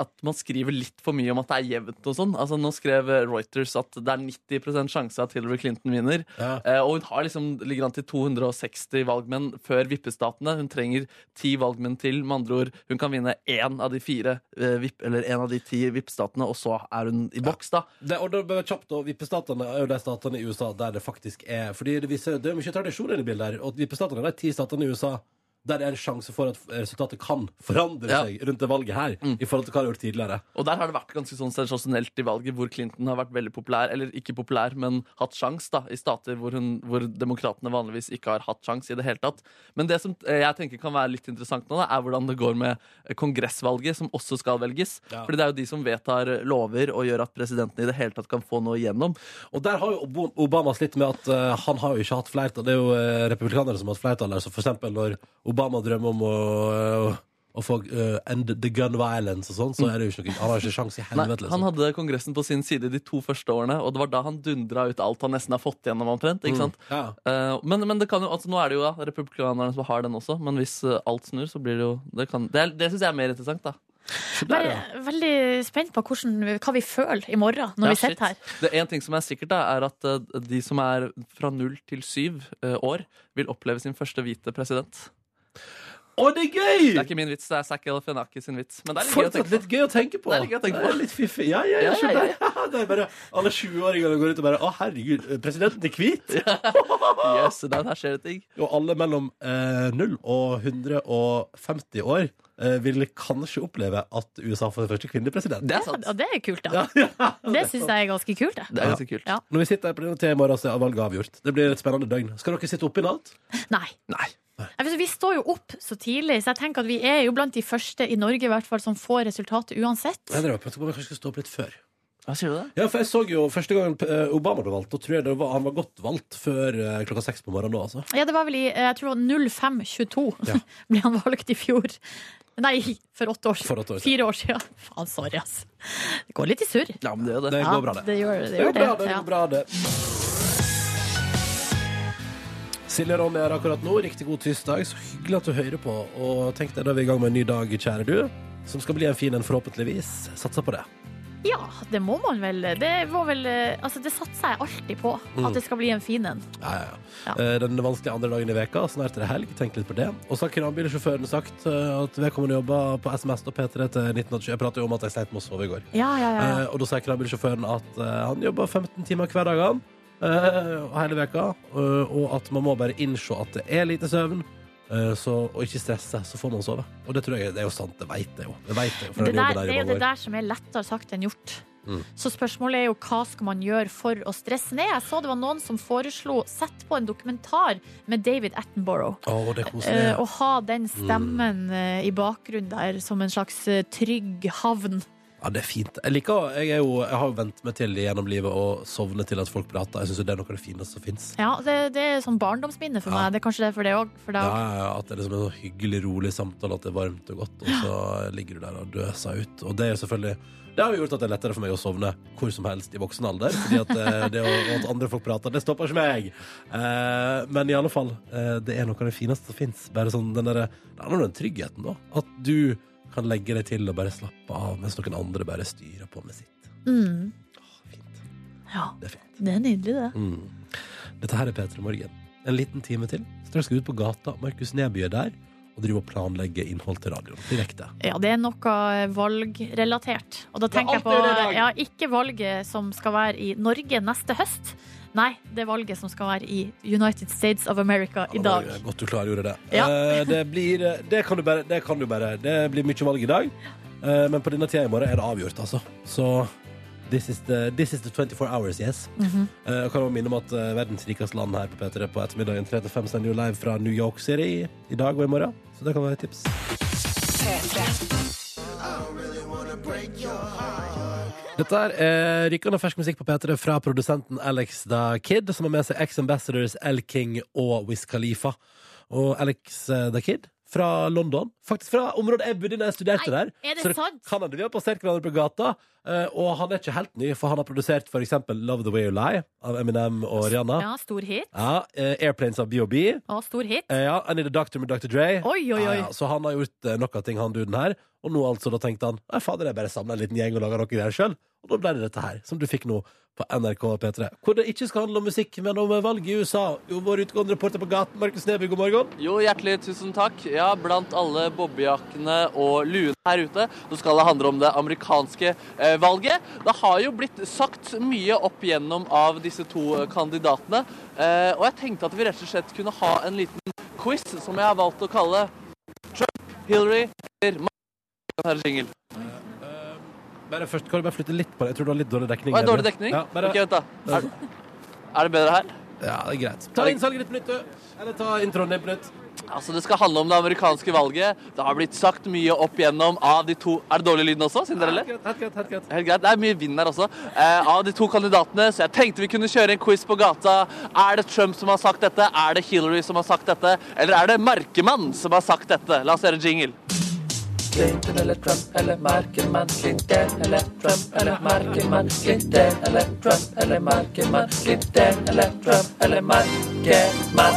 at man skriver litt for mye om at det er jevnt og sånn. Altså, nå skrev Reuters at det er 90% sjanse at Hillary Clinton vinner. Ja. Eh, og hun har liksom, ligger an til 260 valgmenn før vippestatene. Hun trenger ti valgmenn til. Med andre ord, hun kan vinne én av de fire eh, vipp, eller en av de ti vippestatene, og så er hun i boks, da. Det, og det er kjapt, og Vippestatene er jo de statene i USA der det faktisk er Fordi Det viser, det er mye tradisjon i det bildet her. Og Vippestatene er de ti statene i USA der det er en sjanse for at resultatet kan forandre Ja. seg rundt det valget her. I forhold til hva det har gjort tidligere. Og der har det vært ganske sånn sensasjonelt i valget, hvor Clinton har vært veldig populær, eller ikke populær, men hatt sjans da, i stater hvor, hun, hvor demokratene vanligvis ikke har hatt sjans i det hele tatt. Men det som eh, jeg tenker kan være litt interessant nå, da, er hvordan det går med eh, kongressvalget, som også skal velges. Ja. Fordi det er jo de som vedtar lover og gjør at presidenten i det hele tatt kan få noe igjennom. Og der har jo Obama slitt med at uh, han har jo ikke hatt flertall. Det er jo uh, republikanere som har hatt flertall der. Så for eksempel når Obama drømmer om å, eh, å få uh, end the gun violence og sånn, så er det jo ikke noe Han har ikke sjans i Nei, Liksom. han hadde Kongressen på sin side de to første årene, og det var da han dundra ut alt han nesten har fått gjennom omtrent. ikke sant? Ja. uh, men, men det kan jo, altså nå er det jo da republikanerne som har den også, men hvis uh, alt snur, så blir det jo Det, kan- det, det syns jeg er mer interessant, da. Jeg er veldig spent på hvordan, hva vi føler i morgen når Ja, vi sitter her. Det er En ting som er sikkert, da, er at de som er fra null til syv år, vil oppleve sin første hvite president. Å, det er gøy! Det er ikke min vits, det er Zack Galifianakis sin vits. Men det er litt gøy å litt gøy å tenke på. Det er litt gøy å tenke på. Det er litt fiffig. Ja, ja, ja, Ja, ja, ja. [laughs] Det er bare alle 20-åringene går ut og bare Å, herregud, presidenten er hvit! [laughs] Yes, der, her skjer det ting. Og alle mellom eh, 0 og 150 år eh, vil kanskje oppleve at USA får sin første kvinnelige president. Det er sant. og det er kult, da. [laughs] Det syns jeg er ganske kult. Det. Det er ganske kult. Ja. Når vi sitter her på denne temaet, så er valget avgjort. Det blir et spennende døgn. Skal dere sitte oppe i natt? Nei. Nei. Vi står jo opp så tidlig, så jeg tenker at vi er jo blant de første i Norge i hvert fall som får resultatet uansett. Jeg drev og prøvde på om jeg kanskje skulle stå opp litt før. Hva sier du det? Ja, for jeg så jo første gang eh, Obama ble valgt, da tror jeg det var, han var godt valgt før eh, klokka seks på morgenen da, altså. Ja, det var vel i jeg tror det var 0522 Ja. [laughs] ble han valgt i fjor. Nei, for åtte år siden. År siden. Fire år siden. [laughs] Faen, sorry, ass. Det går litt i surr. Ja, men det gjør det. Det går bra, det. det gjør det. Det Gjør går bra, det. det. det, Ja. går bra, det. Silje Ronny er akkurat nå. Riktig god tirsdag. Så hyggelig at du hører på. Og tenk deg, da er vi i gang med en ny dag, kjære du. Som skal bli en fin en, forhåpentligvis. Satser på det. Ja, det må man vel. Det, var vel, altså, det satser jeg alltid på. Mm. At det skal bli en fin en. Ja, ja, ja. Ja. Eh, Den vanskelige andre dagen i veka, snart er det helg. Tenk litt på det. Og så har kranbilsjåføren sagt eh, at vedkommende jobba på SMS og P3 til 1987. Jeg pratet jo om at jeg sleit med å sove i går. Ja, ja, ja. Eh, og da sier kranbilsjåføren at eh, han jobber 15 timer hver dag han, eh, hele veka, eh, og at man må bare innse at det er lite søvn, Eh, så, og ikke stresse, så får man sove. Og det tror jeg det er jo sant. Det vet jeg jo. Det vet jeg Det, der, der det er jo det der som er lettere sagt enn gjort. Mm. Så spørsmålet er jo hva skal man gjøre for å stresse ned? Jeg så det var noen som foreslo sett på en dokumentar med David Attenborough. Er Eh, og ha den stemmen mm. i bakgrunnen der som en slags eh, trygg havn. Ja, det er fint. Jeg liker, jeg, er jo, jeg har jo vent meg til gjennom livet å sovne til at folk prater. Jeg syns det er noe av det fineste som fins. Ja, det, det er sånn barndomsminne for Ja. meg. Det er kanskje det for deg òg. Ja, ja, at det er liksom en sånn hyggelig, rolig samtale, at det er varmt og godt, og så ligger du der og døser ut. Og det er selvfølgelig det har jo gjort at det er lettere for meg å sovne hvor som helst i voksen alder. Fordi at eh, det å, at andre folk prater, det stopper ikke meg. Eh, men i alle fall, eh, det er noe av det fineste som fins. Bare sånn den derre Det handler om den tryggheten, da. At du kan legge deg til og bare slappe av, mens noen andre bare styrer på med sitt. Mm. Fint. Ja, Det er fint. det er nydelig, det. Mm. Dette her er P3 Morgen. En liten time til. Straks skal vi ut på gata. Markus Neby er der og driver og planlegger innhold til radioen direkte. Ja, det er noe valgrelatert. Og da er tenker jeg på ja, ikke valget som skal være i Norge neste høst. Nei, det valget som skal være i United States of America i Ja, dag. det Godt du klargjorde det. Ja. Eh, det, blir, det, kan du bare, det kan du bare. Det blir mye valg i dag, eh, men på denne tida i morgen er det avgjort, altså. Så this is the, this is the 24 hours, yes. Mm -hmm. Jeg kan også minne om at eh, verdens rikeste land her på P3 på ettermiddagen 3-5 sender jo live fra New York City i dag og i morgen. Så det kan være et tips. Dette er eh, rykende fersk musikk på P3 fra produsenten Alex Da Kid, som har med seg ex-ambassadors El King og Wiz Khalifa. Og Alex eh, Da Kid fra London. Faktisk fra området jeg bodde da jeg studerte Nei, der. er det Så sant? kan hende vi har passert hverandre på gata. eh, og han er ikke helt ny, for han har produsert eksempel Love The Way You Lie av Eminem og Rihanna. Ja, stor hit. Ja, eh, Airplanes av B.O.B. Ja, stor hit. Eh, ja, I Need a Doctor med Dr. Dre. Oi, oi, oi. Ja, så han har gjort noe av ting, han duden her. Og nå altså, da tenkte han Nei, fader, jeg bare samler en liten gjeng og lager noe greier sjøl. Og da ble det dette her, som du fikk nå på NRK P3. Hvor det ikke skal handle om musikk, men om valget i USA. Jo, vår utgående reporter på gaten, Markus Neby, god morgen. Jo, hjertelig tusen takk. Ja, blant alle boblejakkene og luene her ute, så skal det handle om det amerikanske eh, valget. Det har jo blitt sagt mye opp igjennom av disse to eh, kandidatene. Eh, og jeg tenkte at vi rett og slett kunne ha en liten quiz som jeg har valgt å kalle Trump, Hillary eller Mark- Her er. Bare først, Kan du bare flytte litt på det? Jeg tror du har litt dårlig dekning. Å, er det dårlig dekning? Ja, bare, Ok, vent da. Er, er det bedre her? ja, det er greit. Ta innsalget ditt på nytt, du. Eller ta introen din på nytt. Altså, Det skal handle om det amerikanske valget. Det har blitt sagt mye opp igjennom av de to Er det dårlig lyd også, siden dere ler? Helt greit, helt greit. Helt greit, Det er mye vind her også. Eh, av de to kandidatene, så jeg tenkte vi kunne kjøre en quiz på gata. Er det Trump som har sagt dette? Er det Hillary som har sagt dette? Eller er det Merkemann som har sagt dette? La oss gjøre en jingle. Clinton eller Trump eller Merkelmann, Clinton eller Trump eller Merkelmann, Clinton eller Trump eller Merkelmann, Clinton eller Trump eller Merkelmann.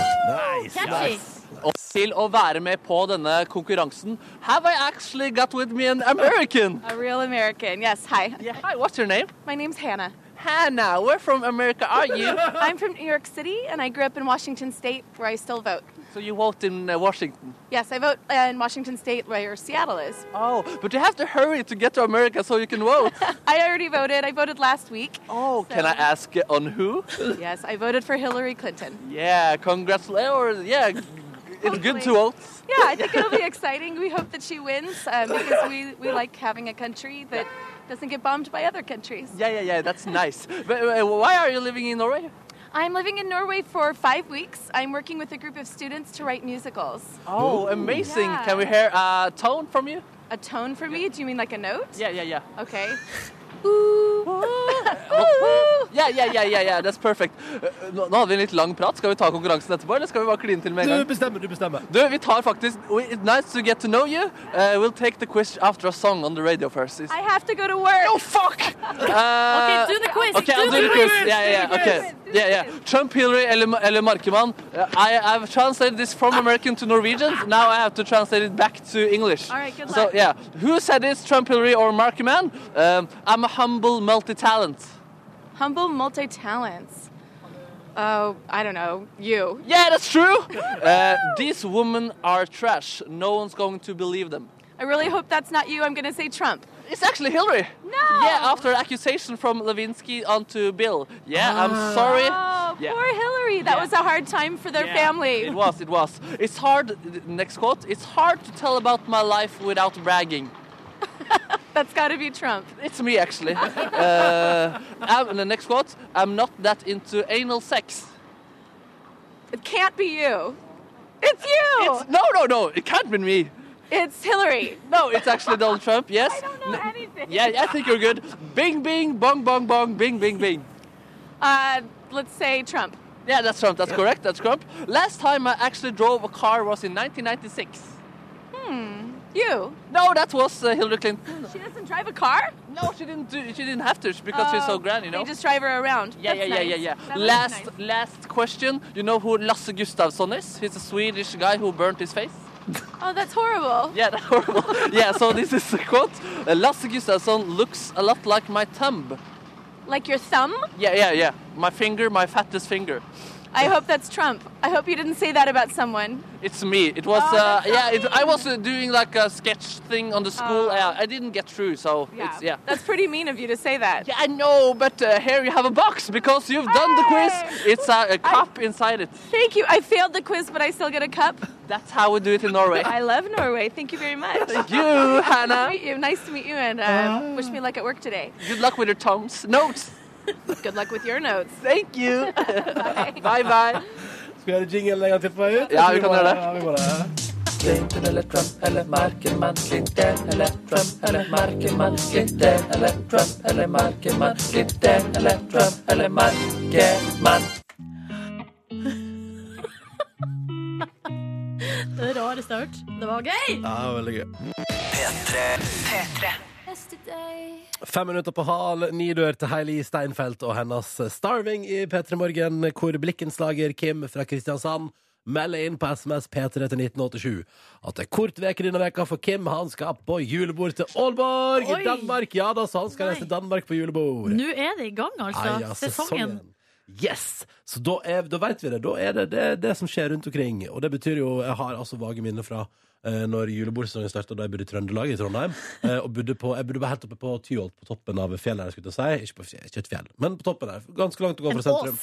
Og til å være med på denne konkurransen, have I actually got with me an American? A real American. Yes. Hi. Yeah, hi, what's your name? My name's Hannah. Hannah, where from America are you? [laughs] I'm from New York City, and I grew up in Washington State, where I still vote. so you vote in uh, Washington. Yes, I vote uh, in Washington State, where Seattle is. Oh, but you have to hurry to get to America so you can vote. [laughs] I already voted. I voted last week. Oh, can I ask on who? [laughs] Yes, I voted for Hillary Clinton. Yeah, congratulations. Or yeah, it's good to vote. Yeah, I think it'll be exciting. We hope that she wins um, because we, we like having a country that doesn't get bombed by other countries. Yeah, yeah, yeah. That's nice. [laughs] But uh, why are you living in Norway? I'm living in Norway for five weeks. I'm working with a group of students to write musicals. Oh, amazing. Yeah. Can we hear a tone from you? A tone for me? Do you mean like a note? Yeah, yeah, yeah. Okay. [laughs] Ooh. ja, ja, ja, yeah, yeah, yeah. That's perfect. Uh, Nå, nå hadde vi en litt lang prat. Skal vi ta konkurransen etterpå, eller skal vi bare kline til med en gang? Du bestemmer, du bestemmer. Du, vi tar faktisk we- It's nice to get to know you. Uh, we'll take the quiz after a song on the radio first. It's... I have to go to work. Oh, fuck! Uh, [laughs] Okay, do the quiz. Okay, I'll do do the quiz. quiz. Yeah, yeah, yeah. Okay. Yeah, yeah. Trump, Hillary eller, eller Markemann. Uh, I, I've translated this from American to Norwegian. Now I have to translate it back to English. All right, good So, luck. yeah. Who said this, Trump, Hillary, or Markemann? Um, I'm a humble multi-talent. Humble multi talents. Oh, I don't know. You. Yeah, that's true. [laughs] Uh, these women are trash. No one's going to believe them. I really hope that's not you. I'm going to say Trump. It's actually Hillary. No. Yeah, after an accusation from Levinsky onto Bill. Yeah, I'm sorry. Oh, Yeah. Poor Hillary. That Yeah. was a hard time for their Yeah, family. It was, it was. It's hard, next quote, it's hard to tell about my life without bragging. [laughs] That's got to be Trump. It's me, actually. [laughs] uh, I'm, the next quote, I'm not that into anal sex. It can't be you. It's you. It's, no, no, no, it can't be me. It's Hillary. No, it's actually Donald Trump, [laughs] yes. I don't know anything. Yeah, I think you're good. Bing, bing, bong, bong, bong, bing, bing, bing. Uh, let's say Trump. Yeah, that's Trump. That's correct. That's Trump. Last time I actually drove a car was in 1996. Hmm. You. No, that was uh, Hillary Clinton. She doesn't drive a car? No, she didn't. Do, she didn't have to because she's so Oh, grand, you know. They just drive her around. Yeah, yeah, That's yeah, nice. yeah, yeah. That Last, nice. last question. You know who Lasse Gustafsson is? He's a Swedish guy who burnt his face. [laughs] Oh, that's horrible. Yeah, that's horrible. yeah, so this is a quote. Uh, Lasse Gustafsson looks a lot like my thumb. Like your thumb? Yeah, yeah, yeah. My finger, my fattest finger. I hope that's Trump. I hope you didn't say that about someone. It's me. It was, Oh, uh, yeah. It, I was uh, doing like a sketch thing on the school. Oh. Yeah, I didn't get through, so Yeah. it's yeah. That's pretty mean of you to say that. Yeah, I know, but uh, here you have a box because you've done the quiz. It's a, a cup inside it. Thank you. I failed the quiz, but I still get a cup. That's how we do it in Norway. I love Norway. Thank you very much. Thank you, Nice to meet you. Nice to meet you, and uh, wish me luck at work today. Good luck with your tones. Notes. [laughs] Good luck with your notes. Thank you. [laughs] bye bye. Skal vi gjøre jingle en gang til på vei ut? Ja, vi kan gjøre det. Ja, vi må det. Clinton eller Trump eller Merkelmann. Clinton eller Trump eller Merkelmann. Clinton eller Trump eller Merkelmann. Clinton eller Trump eller Merkelmann. Det rareste jeg har hørt. Det var gøy! Ja, veldig gøy. Fem minutter på hal, ni dør til Heili Steinfeld og hennes Starving i P3 Morgen, hvor blikkenslager Kim fra Kristiansand melder inn på SMS P3 til 1987 at det er kort veke denne veka for Kim. Han skal på julebord til Aalborg i Danmark. Ja da, så han skal reise til Danmark på julebord. Nå er det i gang, altså. Ai, ja, Sesongen. Yes! Så da, er, da vet vi det. Da er det, det det som skjer rundt omkring. Og det betyr jo Jeg har altså vage minner fra eh, når julebordsesongen starta, da jeg bodde i Trøndelag, i Trondheim. Eh, og bodde på, jeg bodde bare helt oppe på Tyholt, på toppen av fjellet. skulle jeg si. Ikke, på, ikke et fjell, men på toppen der. Ganske langt å gå fra sentrum.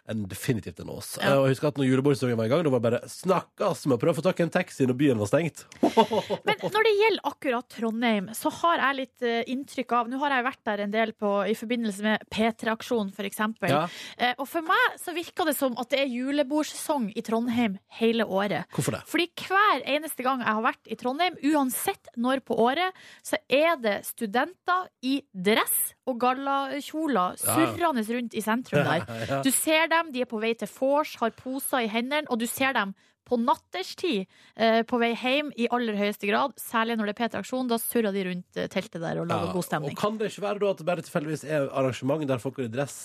Ås. En, definitivt enn oss. Ja. Og jeg husker at når julebordsesongen var i gang, da var det bare snakkes med å prøve å få tak i en taxi når byen var stengt. [laughs] Men når det gjelder akkurat Trondheim, så har jeg litt eh, inntrykk av Nå har jeg vært der en del på, i forbindelse med P3-aksjonen, f.eks. Ja. Eh, og for meg så virker det som at det er julebordsesong i Trondheim hele året. Hvorfor det? Fordi hver eneste gang jeg har vært i Trondheim, uansett når på året, så er det studenter i dress og gallakjoler surrende rundt i sentrum der. [laughs] Du ser dem, de er på vei til vors, har poser i hendene, og du ser dem på natterstid eh, på vei hjem i aller høyeste grad. Særlig når det er P3-aksjon. Da surrer de rundt eh, teltet der og lager Ja, god stemning. Og kan det ikke være da at det bare tilfeldigvis er arrangement der folk går i dress?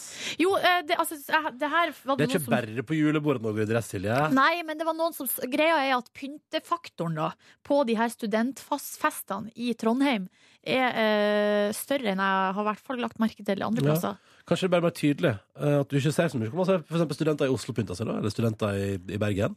Jo, eh, det, altså, det her var Det det er ikke som bare på julebordet noen går i dress, Silje. Nei, men det var noen som Greia er at pyntefaktoren da på de her studentfestene i Trondheim er eh, større enn jeg har i hvert fall lagt merke til andre Ja. plasser. Kanskje det bare er mer tydelig eh, at du ikke ser så mye. Kan man se for eksempel studenter i Oslo pynta seg, da? Eller studenter i, i Bergen?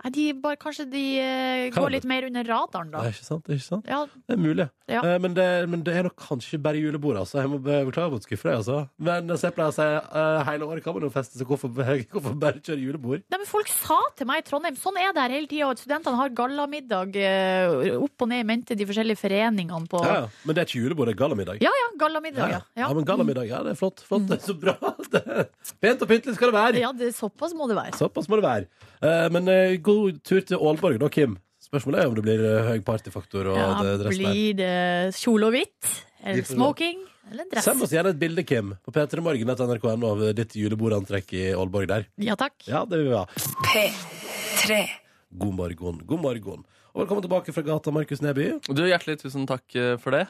Nei, de bare, kanskje de eh, Kan går det. litt mer under radaren, Det da. er ikke sant? Det er ikke sant? Ja, Det er mulig. Ja. Eh, men, det, men det er nok kanskje bare julebord, altså. Jeg må be- beklage mot deg, altså. Men så jeg pleier å si eh, hele året kan man jo feste, så hvorfor, [laughs] hvorfor bare kjøre julebord? Nei, men Folk sa til meg i Trondheim Sånn er det her hele tida. Studentene har gallamiddag eh, opp og ned i mente de forskjellige foreningene på Ja, ja. Men det er ikke julebord, det er gallamiddag. Ja, ja, gallamiddag, ja. ja, men gallamiddag, ja, det er flott. flott. Det er [laughs] så bra. Det [laughs] er pent og pyntelig skal det være. Ja, det, såpass må det være. Såpass må det være. Eh, men eh, god tur til Aalborg da, Kim. Spørsmålet er om det blir eh, høy partyfaktor og Ja, det blir det kjole og hvitt? Eller smoking? Eller dress? Send oss gjerne et bilde, Kim, på p3morgen.nrk.no av ditt julebordantrekk i Aalborg der. Ja takk. Ja, det vil vi ha. P3. God morgen. God morgen. Og velkommen tilbake fra gata, Markus Neby. Du, Hjertelig tusen takk eh, for det.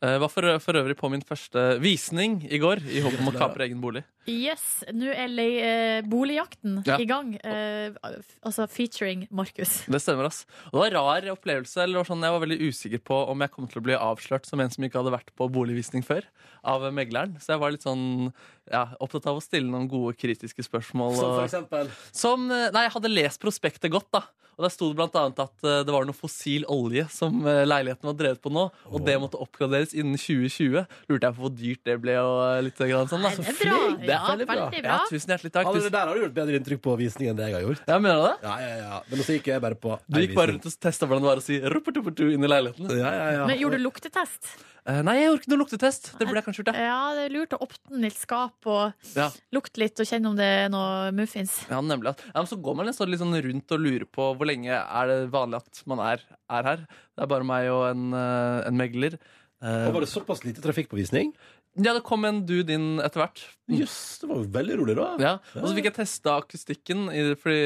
Jeg var for, for øvrig på min første visning i går, i håp om å kapre egen bolig. Yes, nå er lei, eh, boligjakten Ja. i gang. Eh, altså featuring Markus. Det stemmer, ass. Og det var en rar opplevelse. Eller sånn, jeg var veldig usikker på om jeg kom til å bli avslørt som en som ikke hadde vært på boligvisning før, av megleren. Så jeg var litt sånn ja, opptatt av å stille noen gode kritiske spørsmål. Som for og- eksempel Som, eh, nei, jeg hadde lest prospektet godt, da. Og der sto det annet at eh, det var noe fossil olje som eh, leiligheten var drevet på nå, og det måtte oppgraderes innen 2020. Lurte jeg på hvor dyrt det ble og litt grann sånn, da. Nei, det er bra. Det er Ja, veldig bra. Ja, tusen hjertelig takk. Ja, det der har du gjort bedre inntrykk på visning enn det jeg har gjort. Ja, mener du det? Ja, ja, ja. Men så gikk jeg bare på Du gikk bare rundt og testa hvordan det var å si ruppertuppertu inn i leiligheten. Ja, ja, ja. Men gjorde du luktetest? Eh, nei, jeg gjorde ikke noe luktetest. Det burde jeg kanskje gjort, ja. Ja, det er lurt å åpne litt skap og Ja. lukte litt og kjenne om det er noe muffins. Ja, nemlig. Ja, men så går man litt sånn rundt og lurer på hvor lenge er det vanlig at man er, er her. Det er bare meg og en, eh, en megler. Eh, Og var det såpass lite trafikkpåvisning? ja, det kom en dude inn etter hvert. Jøss, det var jo veldig rolig da. Ja, Og så fikk jeg testa akustikken, fordi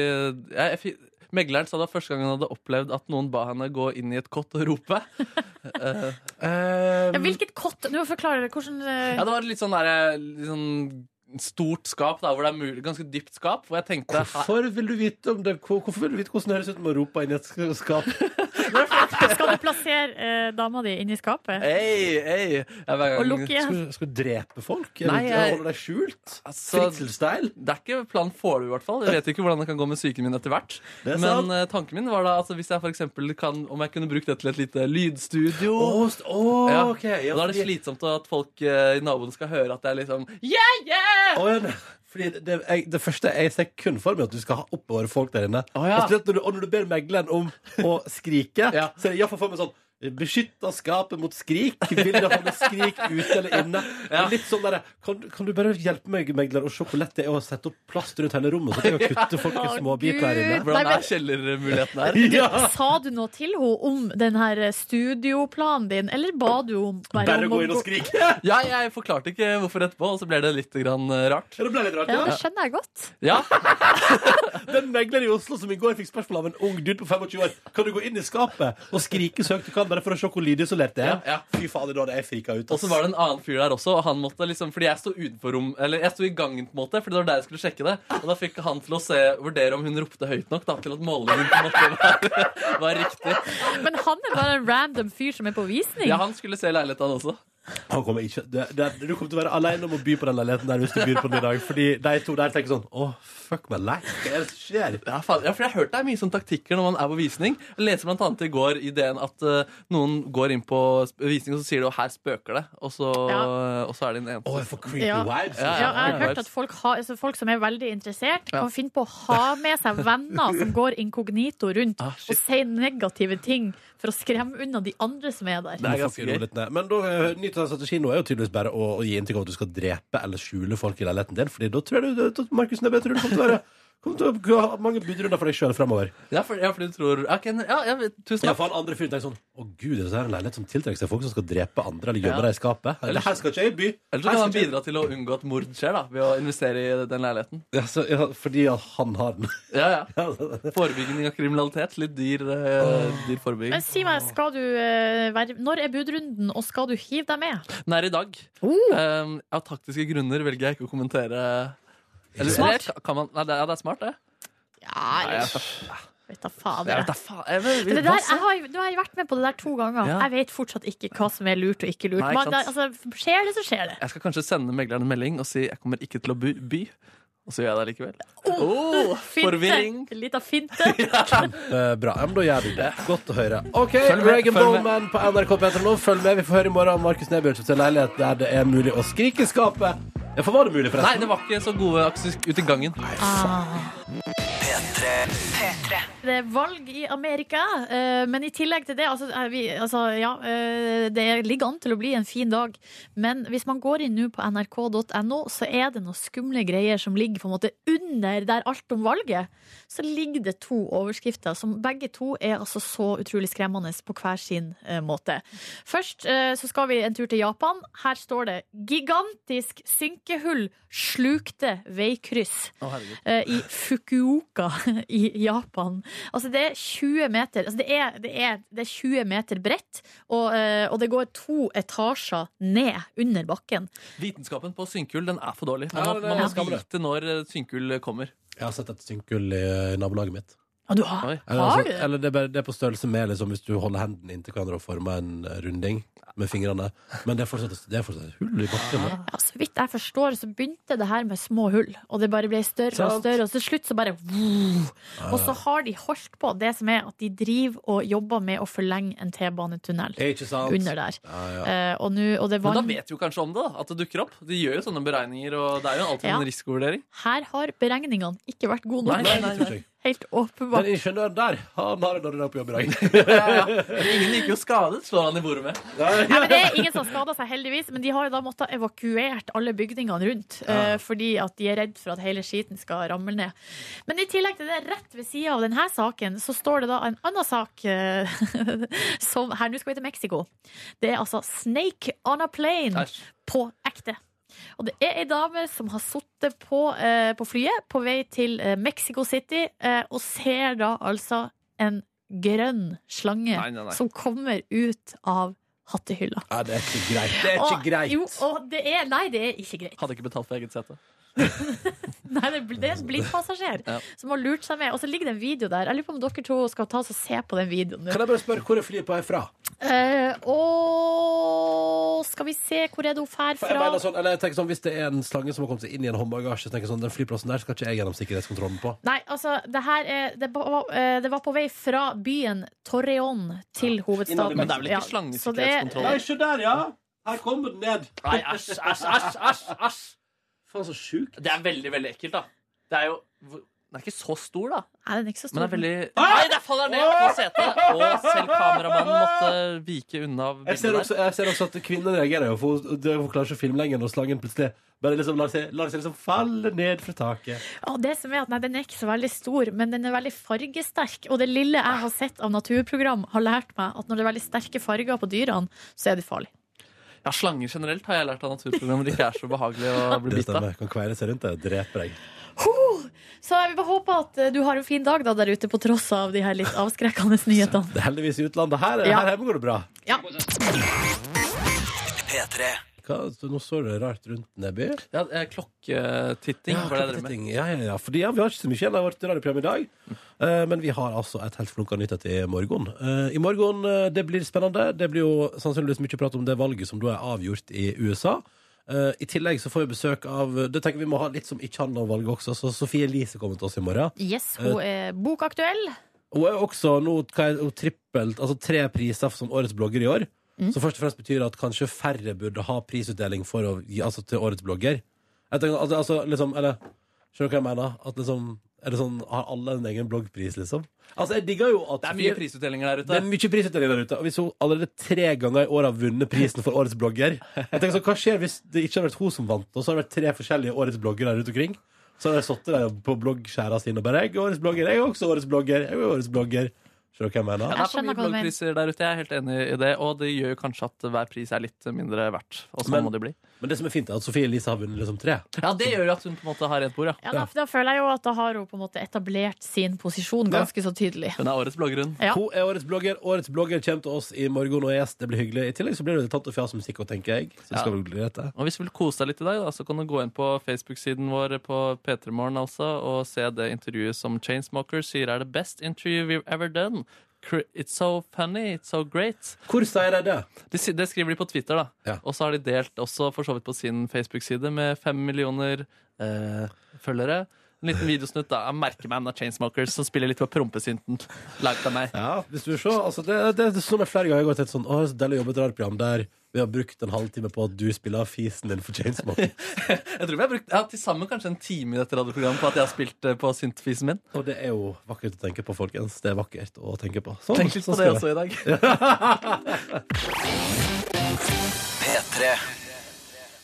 jeg, jeg, Megleren sa det var første gang hun hadde opplevd at noen ba henne gå inn i et kott og rope. uh, [laughs] Eh, Ja, hvilket kott? Nå forklare det. hvordan uh... ja, det var litt sånn der, litt sånn stort skap, da, hvor det er mulig, ganske dypt skap. Hvor jeg tenkte Hvorfor vil du vite om det? Hvorfor vil du vite hvordan det høres ut med å rope inn i et skap? Skal du plassere eh, dama di inni skapet? Ei, ei. Jeg, hver Og lukke igjen? Skal, du- skal du drepe folk? Nei, Eller jeg- holde deg skjult? Altså, Fritzel-style? Det er ikke planen foreløpig, i hvert fall. Jeg vet ikke hvordan det kan gå med psyken min etter hvert. Det er Men sant. eh, tanken min var da altså, hvis jeg for eksempel kan Om jeg kunne brukt det til et lite lydstudio. Å, st- Ja. ok. Ja, og da er det fordi- slitsomt at folk eh, i naboen skal høre at det er liksom Yeah, yeah! Å, ja, nei. Fordi det, jeg, det første jeg ser kun for meg at du skal ha oppover folk der inne. Å, ja. Og spesielt når, du, og når du ber megleren om å [laughs] skrike, Ja. så er det iallfall for meg sånn Beskytta skapet mot skrik. Vil det holde skrik ute eller inne? Ja. Litt sånn der, kan, kan du bare hjelpe meg, megler, å se hvor lett det er å sette opp plast rundt hele rommet? Så kan jeg kutte folk i små småbiter her inne. Hvordan er kjellermuligheten her? Ja. Sa du noe til henne om den her studioplanen din, eller ba du om Bare om gå inn og gå- skrike. Ja, jeg forklarte ikke hvorfor etterpå, og så ble det litt grann eh, rart. Ja, det ble litt rart. Ja, Ja. det skjønner jeg godt. Ja, [laughs] Den megleren i Oslo som i går fikk spørsmål av en ung dude på 25 år Kan du gå inn i skapet og skrike så høyt du kan, bare for å se hvor lydisolert det er. Ja, ja. Fy fader, da hadde jeg frika ut. Og så var det en annen fyr der også, og han måtte liksom Fordi jeg sto utenfor rom Eller jeg sto i gangen, på en måte, Fordi det var der jeg skulle sjekke det. Og da fikk han til å se, vurdere om hun ropte høyt nok da, til at målingen på en måte var, [laughs] var riktig. Men han er bare en random fyr som er på visning. Ja, han skulle se leiligheten, også. Han kommer ikke det, det, Du kommer til å være alene om å by på den leiligheten der hvis du byr på den i dag. Fordi de to der tenker sånn Å, fuck my life. Hva er det som skjer? Ja, faen. ja, for jeg har hørt det er mye sånn taktikker når man er på visning. Jeg leser blant annet i går ideen at uh, noen går inn på visning, og så sier de 'her spøker det', og så, Ja. og så er det en Å, eneste jeg får creepy Ja. vibes. Ja, Ja, jeg har hørt at folk, ha, altså folk som er veldig interessert, Ja. kan finne på å ha med seg venner som går inkognito rundt Ah, og sier negative ting for å skremme unna de andre som er der. Det er ganske rolig. Men da, nytt av strategien nå er jo tydeligvis bare å, å gi inntrykk av at du skal drepe eller skjule folk i leiligheten din. Fordi da tror jeg du, du Markus Neby, tror du kommer til å være Kommer til å ha mange budrunder for deg sjøl framover. Ja, for, ja, for du tror ok, ja, ja, Tusen Ja, takk. for andre fyren tenker sånn Å gud, det er en leilighet som tiltrekker seg folk som skal drepe andre eller gjemme Ja. deg i skapet. Eller her skal ikke jeg by. Eller så Her kan han skal ikke jeg- bidra til å unngå at mord skjer, da ved å investere i den leiligheten. Ja, så, ja, fordi at han har den. [laughs] Ja, ja. [laughs] Forebygging av kriminalitet. Litt dyr, eh, dyr forebygging. Men si meg, skal du eh, være, når er budrunden, og skal du hive deg med? Den er i dag. Oh. Um, av taktiske grunner velger jeg ikke å kommentere eller, Smart. kan man, nei, det, ja, det er smart, det. Ja, eller vet da faen. jeg vet da faen. Jeg, vet- Det der, jeg har, nå har jeg vært med på det der to ganger. Ja. Jeg vet fortsatt ikke hva som er lurt og ikke lurt. Nei, ikke Man, altså, skjer det, så skjer det. jeg skal kanskje sende megleren en melding og si jeg kommer ikke til å by. by. Og så gjør jeg det likevel. Oh, forvirring. Finte. Litt av finte. Eh, bra. Ja, men da gjør du det. Godt å høre. OK, Regan. Bowman på NRK P3 nå. Følg med. Vi får høre i morgen om Markus seg leilighet der det er mulig å skrike i skapet. Ja, for var det mulig, forresten? Nei, det var ikke så gode akustiske ute i gangen. Det er valg i Amerika, eh, men i tillegg til det altså, er vi, altså, ja, eh, Det ligger an til å bli en fin dag. Men hvis man går inn nå på nrk.no, så er det noen skumle greier som ligger på en måte under der alt om valget. Så ligger det to overskrifter som begge to er altså så utrolig skremmende på hver sin eh, måte. Først så skal vi en tur til Japan. Her står det 'Gigantisk synkehull slukte veikryss' oh, eh, i Fukuoka [laughs] i Japan. Altså det er 20 meter altså det, er, det, er, det er 20 meter bredt, og, eh, og det går to etasjer ned under bakken. Vitenskapen på synkehull den er for dårlig. Man, Ja, det man må vite når eh, synkehull kommer. Jeg har sett et synkull i nabolaget mitt. Og du har, Eller, har altså, du det? eller det, er bare, det er på størrelse med liksom, hvis du holder hendene inntil hverandre og former en eh, runding med fingrene. Men det er fortsatt, det er fortsatt et hull i bakken. da. Ja, så vidt jeg forstår, så begynte det her med små hull, og det bare ble større og Sant. større, og til slutt så bare Og så har de holdt på. Det som er at de driver og jobber med å forlenge en T-banetunnel Ikke sant? under der. Ja, ja. Eh, og, nå- og det Men da vet du kanskje om det, da, at det dukker opp. De gjør jo sånne beregninger, og det er jo alltid Ja. en risikovurdering. Her har beregningene ikke vært gode nok. Nei, nei, nei. jeg. Helt åpenbart. Den ingeniøren der, han har en dårlig dag på jobb i dag. [laughs] Ja, ja. Ingen gikk jo skadet, slår han i bordet med. Nei, men det er ingen som skada seg, heldigvis. Men de har jo da måttet evakuert alle bygningene rundt. Ja. fordi at de er redd for at hele skiten skal ramle ned. Men i tillegg til det, rett ved sida av denne saken, så står det da en annen sak eh, [laughs] som Her, nå skal vi til Mexico. Det er altså 'Snake on a Plane' Æsj. på ekte. Og det er ei dame som har sittet på, eh, på flyet på vei til eh, Mexico City, eh, og ser da altså en grønn slange Nei, nei, nei. som kommer ut av hattehylla. Ja, det er ikke greit. Det er Og- ikke greit. Jo, og det er, nei, det er ikke greit. Hadde ikke betalt for eget sete. [laughs] Nei, det, er- en blindpassasjer Ja. som har lurt seg med. Og så ligger det en video der. Jeg lurer på om dere to skal ta oss og se på den videoen. Kan jeg bare spørre hvor er flyet på vei fra? Eh, og skal vi se, hvor er det hun fær For jeg fra? mener sånn, eller jeg tenker sånn, Hvis det er en slange som har kommet seg inn i en håndbagasje, så tenker jeg sånn, den flyplassen der skal ikke jeg gjennom sikkerhetskontrollen på. Nei, altså, det her er det var, eh, det var på vei fra byen Torreon til hovedstaden. Men det er vel ikke Ja, så det er- slangesikkerhetskontroll? Nei, se der, ja! Her kommer den ned. Nei, æsj, æsj, æsj, æsj, æsj. Faen, så sjukt. Det er veldig, veldig ekkelt, da. Det er jo hvor- Den er ikke så stor, da. Nei, den er ikke så stor. Men den er veldig Nei, der faller den ned på setet! Og selv kameramannen måtte vike unna Jeg ser, bildet også, der. jeg ser også at kvinnen reagerer jo, for hun, hun klarer ikke å filme lenger når slangen plutselig bare liksom lar seg, lar seg liksom falle ned fra taket. Ja, det som er at nei, Den er ikke så veldig stor, men den er veldig fargesterk. Og det lille jeg har sett av naturprogram, har lært meg at når det er veldig sterke farger på dyrene, så er det farlig. Ja, Slanger generelt har jeg lært av naturprogrammer ikke er så behagelig å bli bitt av. Kan kveile seg rundt deg og drepe deg. Så jeg vil bare håpe at eh, du har en fin dag da der ute, på tross av de her litt avskrekkende [laughs] nyhetene. Det er heldigvis i utlandet. Her, Ja. her hjemme går det bra. Ja. Hva, nå står det rart rundt Neby. Ja, Klokketitting Ja, klokketetting. ja, ja, ja. Fordi ja, Vi har ikke så mye igjen av vårt radioprogram i dag. Eh, men vi har altså et helt flunka nytt etter i morgen. Eh, I morgen eh, det blir spennende. Det blir jo sannsynligvis mye prat om det valget som da er avgjort i USA. Eh, I tillegg så får vi besøk av Det tenker vi må ha litt som ikke handler om valget også. Så Sofie Elise kommer til oss i morgen. Yes, hun er bokaktuell. Hun er også nå hva er, hun trippelt, altså tre priser som årets blogger i år. Mm. Som først og fremst betyr at kanskje færre burde ha prisutdeling for å gi, altså, til årets blogger. Jeg tenker, altså, altså, liksom, eller, skjønner du hva jeg mener? At liksom, er det sånn, Har alle en egen bloggpris, liksom? Altså, jeg digger jo at Det er mye prisutdelinger der ute. det er mye prisutdeling der ute. Og hvis hun allerede tre ganger i år har vunnet prisen for årets blogger Jeg tenker sånn, Hva skjer hvis det ikke har vært hun som vant, og så har det vært tre forskjellige årets bloggere rundt omkring? Så har de sittet der på bloggskjæra sine og bare 'Jeg er årets blogger. Jeg er også årets blogger.' Jeg er årets blogger. Skjønner du hva jeg mener? Ja, det er for mye bloggpriser der ute. Jeg er helt enig i det. Og det gjør kanskje at hver pris er litt mindre verdt. Og sånn må det bli. Men det som er fint, er at Sofie Elise har vunnet liksom tre. Ja, det gjør at hun på en måte har rent bord, ja. Ja, da, da føler jeg jo at da har hun på en måte etablert sin posisjon ganske så tydelig. Hun er årets blogger, hun. Ja. Hun er årets blogger. Årets blogger kommer til oss i morgen og er gjest. Det blir hyggelig. I tillegg så blir det tatt og fjas musikk òg, tenker jeg. Så det skal Ja. bli dette. Og hvis du vil kose deg litt i dag, da, så kan du gå inn på Facebook-siden vår på P3morgen altså, og se det intervjuet som Chainsmokers sier er the best interview we've ever done. It's so funny, it's so great. Hvor sier de det? Det, skriver de på Twitter, da. Ja. Og så har de delt også for så vidt på sin Facebook-side med fem millioner eh, følgere. En liten videosnutt da, av Merkeman av Chainsmokers som spiller litt på prompesynten. Laget av meg. Ja, hvis du vil se. Altså, det, det, det, sånn er flere ganger jeg har gått et sånn Å, så deilig å jobbe i et radioprogram der vi har brukt en halvtime på at du spiller fisen din for Chainsmoker. [laughs] Jeg tror vi har brukt ja, til sammen kanskje en time i dette radioprogrammet på at jeg har spilt eh, på syntfisen min. Og det er jo vakkert å tenke på, folkens. Det er vakkert å tenke på. Sånn, Tenk litt sånn på det skal også i dag.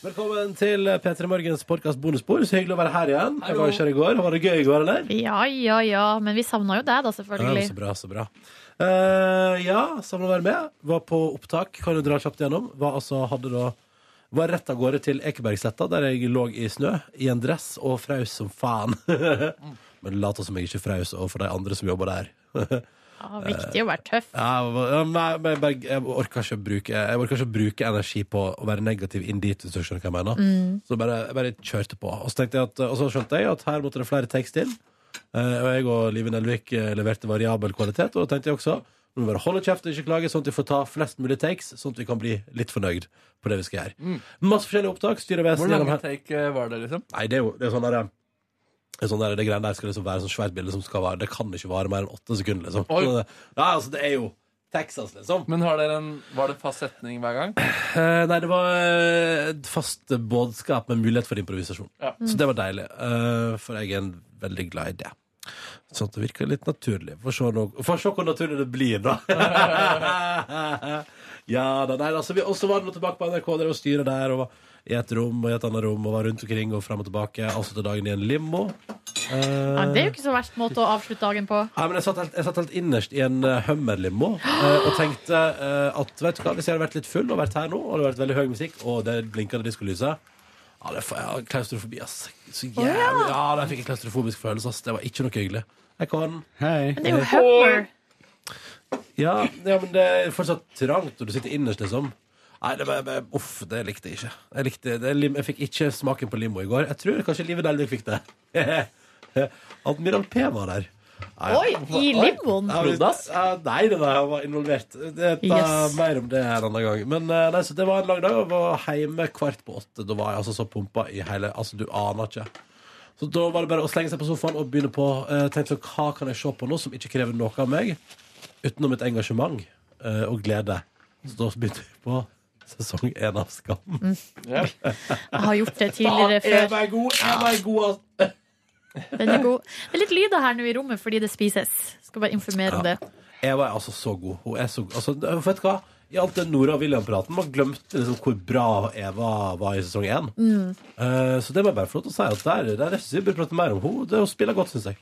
Velkommen til P3 Morgens podkast bonusbord. Så hyggelig å være her igjen. Jeg var ikke her i går. Var det gøy i går, eller? Ja, ja, ja. Men vi savna jo deg, da, Ja, selvfølgelig. så bra, så bra. Eh, ja, savna å være med. Var på opptak. Kan jo dra kjapt gjennom. Var altså, hadde da var rett av gårde til Ekebergsletta, der jeg lå i snø, i en dress, og fraus som faen. [laughs] Men lata som jeg ikke fraus overfor de andre som jobba der. Ja, [laughs] viktig å være tøff. Ja, men jeg, ikke bruke Jeg orker ikke å bruke energi på å være negativ inn dit, hvis du skjønner hva jeg mener. Så bare, jeg bare kjørte på. Og så, jeg at, og så skjønte jeg at her måtte det flere takes til. Eh, og jeg og Live Nelvik eh, leverte variabel kvalitet, og da tenkte jeg også vi må bare holde kjeft og ikke klage, sånn at vi får ta flest mulig takes, sånn at vi kan bli litt fornøyd på det vi skal gjøre. Masse forskjellige opptak. Hvor lange take eh, var det, liksom? Nei, det er jo det er sånn der, det, er sånn der, det greiene der skal liksom være sånn svært bilde som skal vare Det kan ikke vare mer enn åtte sekunder, liksom. Oi. Ja, altså, det er jo Texas, liksom. Men en, var det fast setning hver gang? Uh, nei, det var et fast budskap med mulighet for improvisasjon. Ja. Så det var deilig. Uh, for jeg er en veldig glad i det. Sånn at det virker litt naturlig. Få se, noe- se hvor naturlig det blir, da. [laughs] ja da, nei, altså, vi, Og så var det tilbake på NRK, der og styret der, og var i et rom og i et annet rom, og var rundt omkring og frem og tilbake. Avslutta dagen i en limo. Eh, Ja, det er jo ikke så verst måte å avslutte dagen på. Nei, men jeg satt helt, jeg satt helt innerst i en uh, Hummer-limo eh, og tenkte eh, at vet du hva, hvis jeg hadde vært litt full og vært her nå, og det hadde vært veldig høy musikk, og det blinkende diskolyset Ja, det får jeg klaustrofobi, ass. Så jævlig Ja, der fikk jeg klaustrofobisk følelse, ass. Det var ikke noe hyggelig. Jeg kan Hei. Men det er jo Hummer. ja, ja, men det er fortsatt trangt når du sitter innerst, liksom. Nei, det var, uff, det likte jeg ikke. Jeg, likte, det, lim- jeg fikk ikke smaken på limo i går. Jeg tror kanskje Live Delvik fikk det. [laughs] Admiral P var der. Nei, Oi, i limboen? Ja, men- Bloddass? Nei, det var, involvert. Det Yes. mer om det en annen gang. Men eh, nei, så det var en lang dag. Jeg var hjemme kvart på åtte. Da var jeg altså så pumpa i hele Altså, du aner ikke. Så da var det bare å slenge seg på sofaen og begynne på uh, Tenk sånn, hva kan jeg se på nå som ikke krever noe av meg, utenom et engasjement uh, og glede. Så da begynte vi på sesong én av Skam. [laughs] Jeg har gjort det tidligere Er meg god, er meg god. Den er god. Det er litt lyder her nå i rommet fordi det spises. Skal bare informere om det. Eva er altså så god. Hun er så god. Altså, vet du hva? I alt den Nora og William-praten Man glemte liksom hvor bra Eva var i sesong én. Eh, så det må jeg bare få lov til å si. At der, der er ikke vi burde prate mer om henne. Hun spiller godt, syns jeg.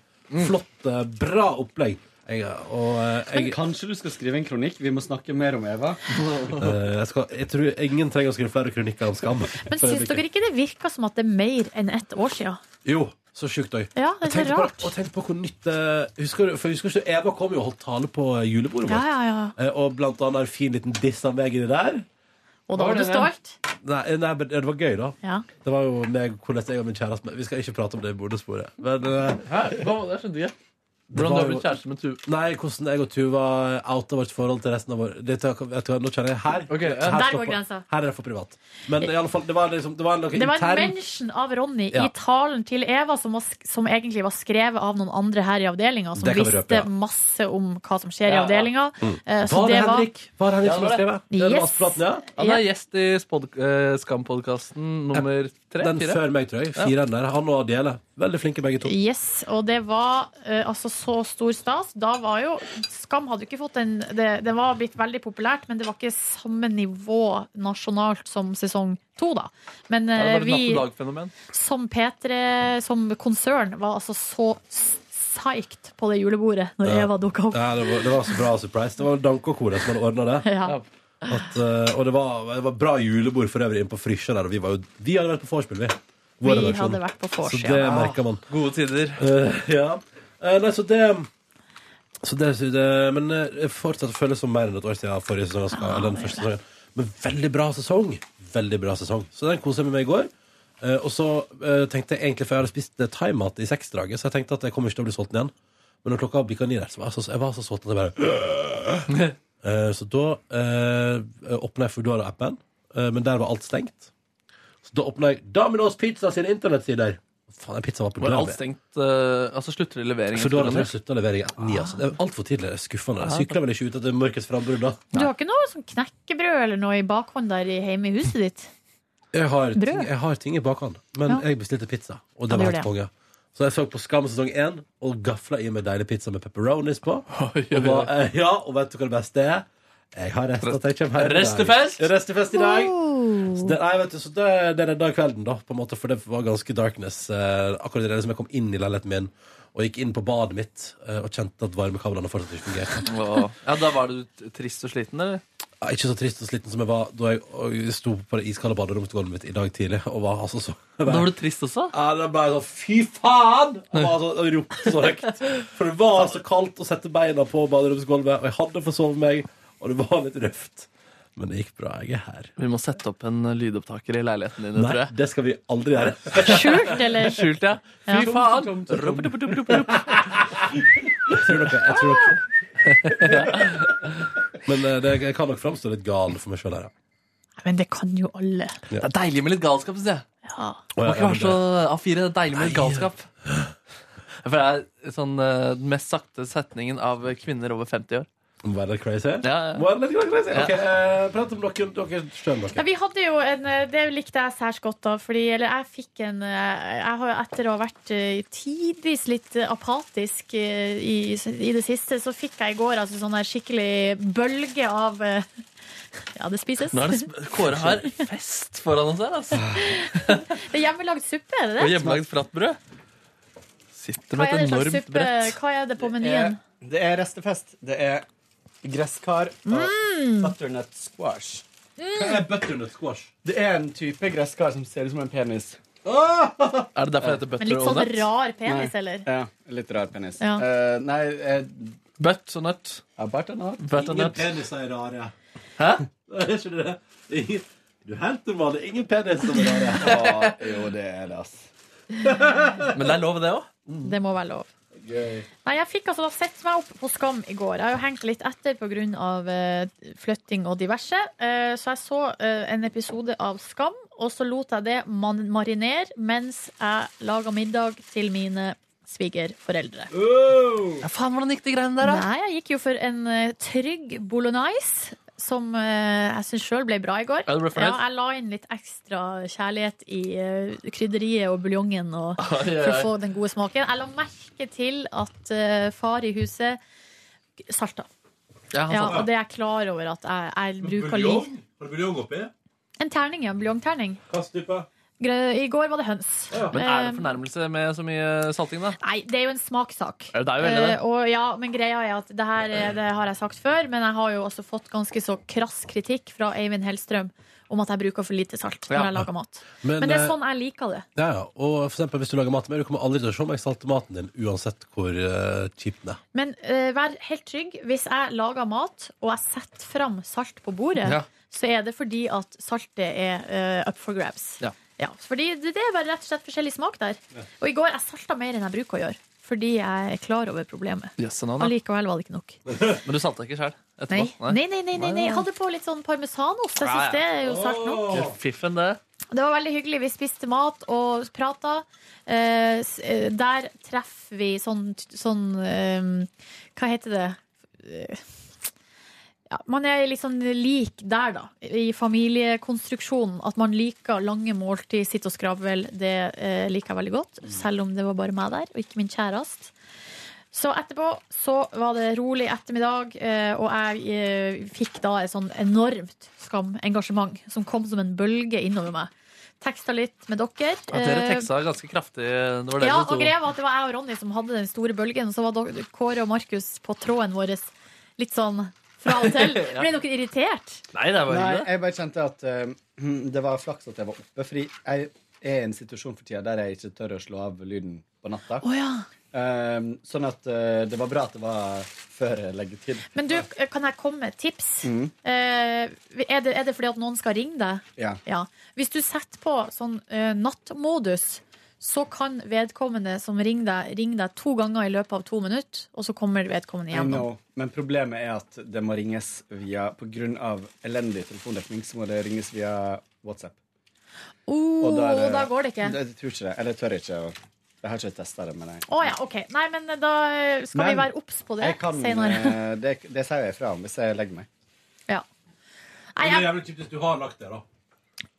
Flott, uh, bra opplegg. Jeg, og eh, jeg, Kanskje du skal skrive en kronikk? Vi må snakke mer om Eva. [laughs] eh, jeg, skal, jeg tror ingen trenger å skrive flere kronikker om Skam. Men syns dere ikke det virker som at det er mer enn ett år siden? Jo, så sjukt òg. Ja, det er så Tenk på, rart. og tenk på hvor nytt eh, Husker du, for husker ikke Eva kom jo og holdt tale på eh, julebordet vårt. ja, ja. ja. Og blant annet en fin liten diss av meg inni der. Og da Var var du det stolt? Nei, nei, men det var gøy, da. Ja. Det var jo meg, hvordan jeg og min kjæreste Vi skal ikke prate om det i bordesporet, Men eh, Hæ? Hva, det skjønte ikke. Hvordan du har jo- blitt kjæreste med Tuva? Nei, hvordan jeg og Tuva outa vårt forhold til resten av vår det, vet du Nå kjenner jeg her. Okay, ja. her, Der går grensa. her er det for privat. Men i alle fall, det var, liksom, det var noe Det var en mention av Ronny Ja. i talen til Eva, som, var, som egentlig var skrevet av noen andre her i avdelinga, som visste røpe, ja. masse om hva som skjer i avdelinga. Mm. Så Var det det var Henrik? Var Henrik Ja, som var skrevet? Yes. Ja. Han er gjest i spod, eh, Skam-podkasten nummer tre? Den Fire? før meg, tror jeg. Fireren der. Han og Adele. Veldig flinke begge to. Yes, og det var uh, altså så stor stas. Da var jo Skam hadde jo ikke fått en det, det var blitt veldig populært, men det var ikke samme nivå nasjonalt som sesong to, da. Men det eh, vi som P3 som konsern var altså så psyched på det julebordet når Ja. Eva dukka opp. Ja, det, var, det var så bra surprise. Det var Danke og Kore som hadde ordna det. Ja. At, eh, og det var, det var bra julebord for øvrig inne på Frysja der. Og vi, var jo, vi hadde vært på vorspiel, vi. Vår Vi redaksjon. hadde vært på Så det ja. merker man. Gode tider. Uh, ja. Eh, nei, så det så det, så det Men jeg fortsatt føles som mer enn et år siden forrige sesong. Skal, eller den første sesongen. Men veldig bra sesong. Veldig bra sesong. Så den koste jeg meg med i går. Eh, og så eh, tenkte jeg egentlig, for jeg hadde spist thaimat i seksdraget, så jeg tenkte at jeg kommer ikke til å bli sulten igjen. Men når klokka bikka ni der, så var jeg så, jeg var så sulten at jeg bare [laughs] Eh, Så da uh, åpna jeg Foodora-appen, eh, men der var alt stengt. Så da åpna jeg Domino's Pizza sine internettsider. Faen, den pizzaen var på Var alt stengt eh, Altså slutter levering? Da etter hadde jeg slutta levere ni. Altså. Det er altfor tidlig. Det er skuffende. Jeg sykler vel ikke ut etter mørkets frambrudd da. Du har ikke noe sånn knekkebrød eller noe i bakhånd der i- hjemme i huset ditt? Jeg har Brød? ting, jeg har ting i bakhånd, men Ja. jeg bestilte pizza, og det Ja, det var gjorde helt konge. Så jeg så på Skam sesong 1 og gafla i meg deilig pizza med pepperonis på. Og, var, eh, ja, og vet du hva det beste er? Jeg har rester at jeg kommer hjem. Restefest? Restefest i dag! Så det, nei, vet du, så det, det redda kvelden, da, på en måte, for det var ganske darkness. Eh, akkurat det som jeg kom inn i leiligheten min og gikk inn på badet mitt eh, og kjente at varmekablene fortsatt ikke fungerte. [laughs] Åh. Ja, Da var du trist og sliten, eller? Ja, Ikke så trist og sliten som jeg var da jeg og jeg sto på det iskalde baderomsgulvet mitt i dag tidlig. Og var altså så Da var du trist også? Ja, det ble sånn Fy faen! Og bare så, og ropte så høyt. For det var så kaldt å sette beina på baderomsgulvet, og jeg hadde forsovet meg, og det var litt røft. Men det gikk bra. Jeg er her. Vi må sette opp en lydopptaker i leiligheten din, tror Nei, jeg. det skal vi aldri gjøre. [laughs] Skjult, eller? Skjult, ja. Ja. Fy faen! Rup-dup-dup-dup-dup. Jeg tror dere, jeg tror dere. Men eh, det, jeg kan nok framstå litt gal for meg sjøl her, ja. Men det kan jo alle. Det er deilig med litt galskap, syns jeg. Ja. Man kan ikke være så A4. Det er deilig med litt galskap. For det er sånn eh, den mest sakte setningen av kvinner over 50 år. Være litt crazy? Ja, ja. Må være litt crazy? Ok, eh, Prat om dere, dere skjønner Ja, vi hadde jo en eh, Det likte jeg særs godt, da. Fordi, eller jeg fikk en eh, Jeg har jo etter å ha vært eh, tidvis litt apatisk i, i det siste, så fikk jeg i går altså sånn her skikkelig bølge av [laughs] Ja, det spises. Nå er det sp- Kåre har fest foran oss her, altså. [laughs] Det er hjemmelagd suppe, er det det? Og det? hjemmelagd flatbrød. Sitter med et enormt brett. Hva er det på Det er, menyen? det er restefest. Det er gresskar og Mm. butternut squash. Hva er butternut squash? Det er en type gresskar som ser ut som en penis. Er det derfor det heter Men butter litt sånn nut? rar penis, Nei. eller? Ja, litt rar penis. Ja. Uh, nei, uh, Butt og nøtt. ja, butternut. Butternut. Ingen peniser er rare. Hæ? [laughs] Er ikke det det? Ingen- Du er helt normal. Ingen penis som er rare. ah, jo, det er det, ass. Men det er lov, det òg. Det må være lov. Gøy. Nei, jeg fikk altså da sett meg opp på Skam i går. Jeg har jo hengt litt etter pga. Uh, flytting og diverse. Uh, så jeg så uh, en episode av Skam, og så lot jeg det man marinere mens jeg laga middag til mine svigerforeldre. Oh! Ja, faen, hvordan gikk de greiene der, da? Nei, jeg gikk jo for en uh, trygg bolognese. Som eh, jeg syns sjøl ble bra i går. Ja, du ble fornøyd? Ja, jeg la inn litt ekstra kjærlighet i eh, krydderiet og buljongen. Og, [laughs] Oi, oi, for å få den gode smaken. Jeg la merke til at eh, far i huset salta. Ja, Ja, og det er jeg klar over at jeg, jeg bruker liv. Buljong? Har du buljong oppi? En terning, ja. Buljongterning. Hvilken type? Gre- I går var det høns. Men er det Eh, fornærmelse med så mye salting, da? Nei, det er jo en smakssak. Ja, Det er jo veldig det. Eh, og ja, men greia er at det her er- det har jeg sagt før, men jeg har jo også fått ganske så krass kritikk fra Eivind Hellstrøm om at jeg bruker for lite salt når Ja. jeg lager mat. Men, Men det er eh, sånn jeg liker det. Ja, ja. Og for eksempel, hvis du lager mat med, du kommer aldri til å se om jeg salter maten din, uansett hvor uh, kjip den er. Men uh, vær helt trygg. Hvis jeg lager mat, og jeg setter fram salt på bordet, Ja. så er det fordi at saltet er uh, up for grabs. Ja. Fordi det, det er bare rett og slett forskjellig smak der. Og i går jeg salta mer enn jeg bruker å gjøre. Fordi jeg er klar over problemet. Yes, no. Allikevel var det ikke nok. Men du salta ikke sjøl Nei. Nei, nei, nei, nei, nei. Hadde på litt sånn parmesanost. Jeg Ja, syns det er jo salt nok. Fiffen, det. Det var veldig hyggelig. Vi spiste mat og prata. Eh, eh, der treffer vi sånn, sånn eh, Hva heter det? Eh, Ja, man er litt sånn lik der, da. I familiekonstruksjonen. At man liker lange måltid, sitte og skravle. Det eh, liker jeg veldig godt. Selv om det var bare meg der, og ikke min kjæreste. Så etterpå så var det rolig ettermiddag, eh, og jeg eh, fikk da et sånn enormt skamengasjement som kom som en bølge innover meg. Teksta litt med dere. At dere Eh, teksta ganske kraftig. Det var det ja, og greia var at det var jeg og Ronny som hadde den store bølgen, og så var dere- Kåre og Markus på tråden vår litt sånn fra og til. [laughs] Ja. Ble dere irritert? Nei, det var Nei, hyggelig. jeg bare kjente at eh, [clears throat] det var flaks at jeg var oppe, fordi jeg er i en situasjon for tida der jeg ikke tør å slå av lyden på natta. Oh, ja. Um, sånn at uh, det var bra at det var før leggetid. Men du, kan jeg komme med et tips? Mm. Uh, er, det, er det fordi at noen skal ringe deg? Ja. Ja. Hvis du setter på sånn uh, nattmodus, så kan vedkommende som ringer deg, ringe deg to ganger i løpet av to minutter, og så kommer vedkommende igjennom. Men problemet er at det må ringes via av elendig telefondekning, så må det ringes via WhatsApp. Oh, Og der, eh, da går det ikke. Jeg tror ikke det. Eller jeg tør ikke. Jeg har ikke testa det, men jeg oh, ja, OK. Nei, men da skal Men vi være obs på det jeg kan, senere. eh, det, det sier jeg ifra om hvis jeg legger meg. Ja. Nei, Det er jeg, jævlig kjipt hvis du har lagt det, da.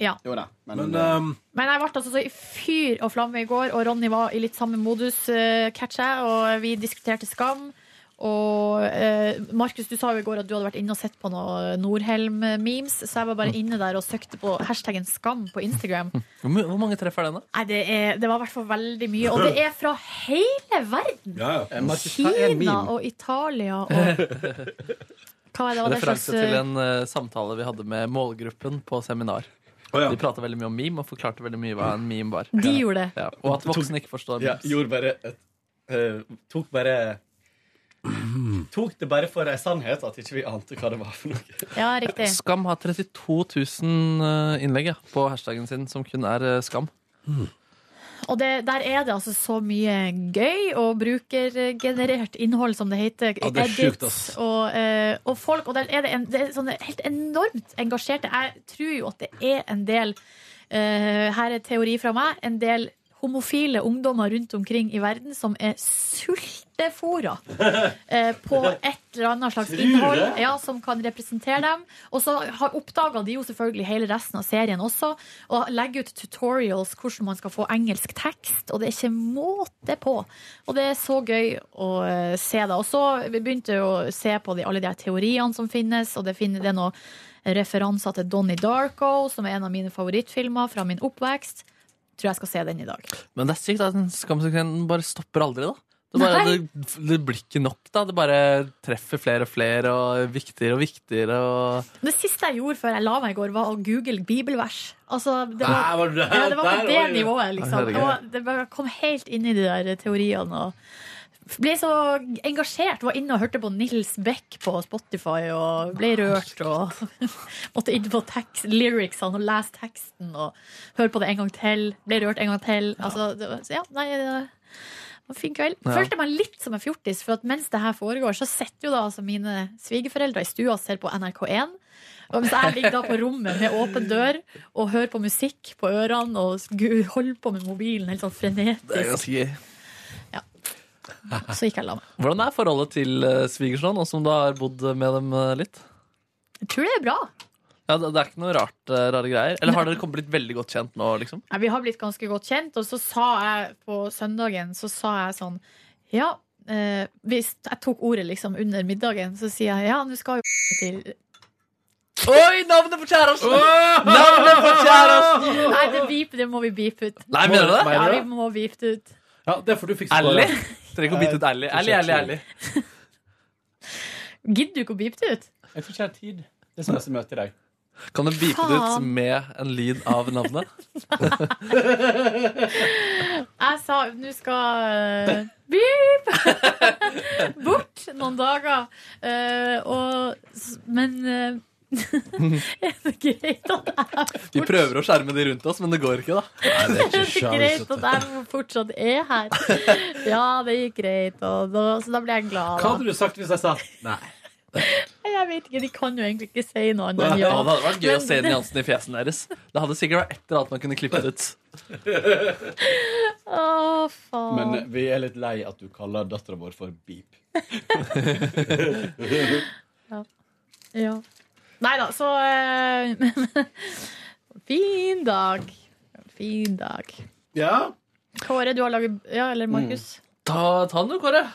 Ja. Jo da. Men, Men um, Men jeg ble altså så i fyr og flamme i går, og Ronny var i litt samme modus, uh, catcher jeg, og vi diskuterte Skam. Og eh, Markus, du sa jo i går at du hadde vært inne og sett på noe Nordhelm-memes, så jeg var bare inne der og søkte på hashtaggen Skam på Instagram. [laughs] Hvor, mange treff er den, da? Nei, det, er, det var i hvert fall veldig mye. Og det er fra hele verden! ja, ja. eh, Kina og Italia og [laughs] Hva er det? Var det Referanse til en uh, samtale vi hadde med målgruppen på seminar. Å, ja. De prata veldig mye om meme og forklarte veldig mye hva en meme var. De gjorde det. Ja, og at voksne ikke forstår Ja, memes. gjorde bare et, uh, Tok bare tok det bare for ei sannhet at ikke vi ante hva det var for noe. Ja, riktig. Skam har 32 000 eh, innlegg ja, på hashtaggen sin som kun er eh, skam. Og det, der er det altså så mye gøy og brukergenerert innhold, som det heter. Ja, det er sjukt, ass. Og, uh, og folk, og der er det, en, det er sånne helt enormt engasjerte. Jeg tror jo at det er en del uh, Her er teori fra meg. En del homofile ungdommer rundt omkring i verden som er sultefora [laughs] eh, på et eller annet slags innhold ja, som kan representere dem. Og så har oppdaga de jo selvfølgelig hele resten av serien også, og legger ut tutorials hvordan man skal få engelsk tekst, og det er ikke måte på. Og det er så gøy å eh, se det. Og så vi begynte jo å se på de, alle de teoriene som finnes, og det, finner, det er noen referanser til Donnie Darko, som er en av mine favorittfilmer fra min oppvekst. Tror jeg skal se den i dag. Men det er sykt at den skamsekvensen bare stopper aldri, da. Det, bare, det, det blir ikke nok, da. Det bare treffer flere og flere, og viktigere og viktigere. Og... Det siste jeg gjorde før jeg la meg i går, var å google bibelvers. Altså, det var, Nei, var det ja, det var på det nivået, liksom. Det, var, det kom helt inn i de der teoriene. Og ble så engasjert. Var inne og hørte på Nils Beck på Spotify og ble rørt. Og [laughs] måtte inn på tekst, lyricsene og lese teksten og høre på det en gang til. Ble rørt en gang til. Altså, det ja, nei, det var en fin kveld. Ja. Følte meg litt som en fjortis, for at mens det her foregår, så sitter jo da altså mine svigerforeldre i stua og ser på NRK1. Og mens jeg ligger da på rommet med åpen dør og hører på musikk på ørene og holder på med mobilen helt sånn Det er frenetisk, ganske gøy. Så gikk jeg og la meg. Hvordan er forholdet til uh, svigersønn, og som du har bodd med dem eh, litt? Jeg tror det er bra. Ja, det, det er ikke noe rart, eh, rare greier? Eller har dere kommet blitt veldig godt kjent nå, liksom? Ja, vi har blitt ganske godt kjent, og så sa jeg på søndagen så sa jeg sånn Ja, eh, hvis jeg tok ordet liksom under middagen, så sier jeg ja, nå skal jo til Oi, navnet på kjæresten! Navnet på kjæresten! Nei, det, beep, det må vi beepe ut. Nei, mener du det? Ja, vi må beepe det ut. Ja, det får du fikse. Ærlig? Trenger ikke å bite ut ærlig. Ærlig, ærlig, [laughs] ærlig. Gidder du ikke å bipe det ut? Jeg tror ikke jeg har tid. Det er sånn masse møte i dag. Kan du bipe det ut med en lyd av navnet? [laughs] Jeg sa nå skal uh, beep [laughs] bort noen dager. Uh, og, men eh, er det greit at jeg Vi prøver å skjerme de rundt oss, men det går ikke, da. Nei, det er er ikke det sjans, greit at jeg fortsatt er her? Ja, det gikk greit, og da, så da ble jeg glad. Hva hadde du sagt hvis jeg sa nei? Jeg vet ikke, De kan jo egentlig ikke si noe annet enn Ja, ja. det hadde vært gøy å se nyansene i fjesen deres. Det hadde sikkert vært et eller annet man kunne klippet ut. Å, faen. Men vi er litt lei at du kaller dattera vår for Beep. [laughs] Ja. Nei da, så eh, [laughs] Fin dag. Fin dag. Ja? Kåre, du har laget Ja, eller Markus? Ta, ta den du, Kåre.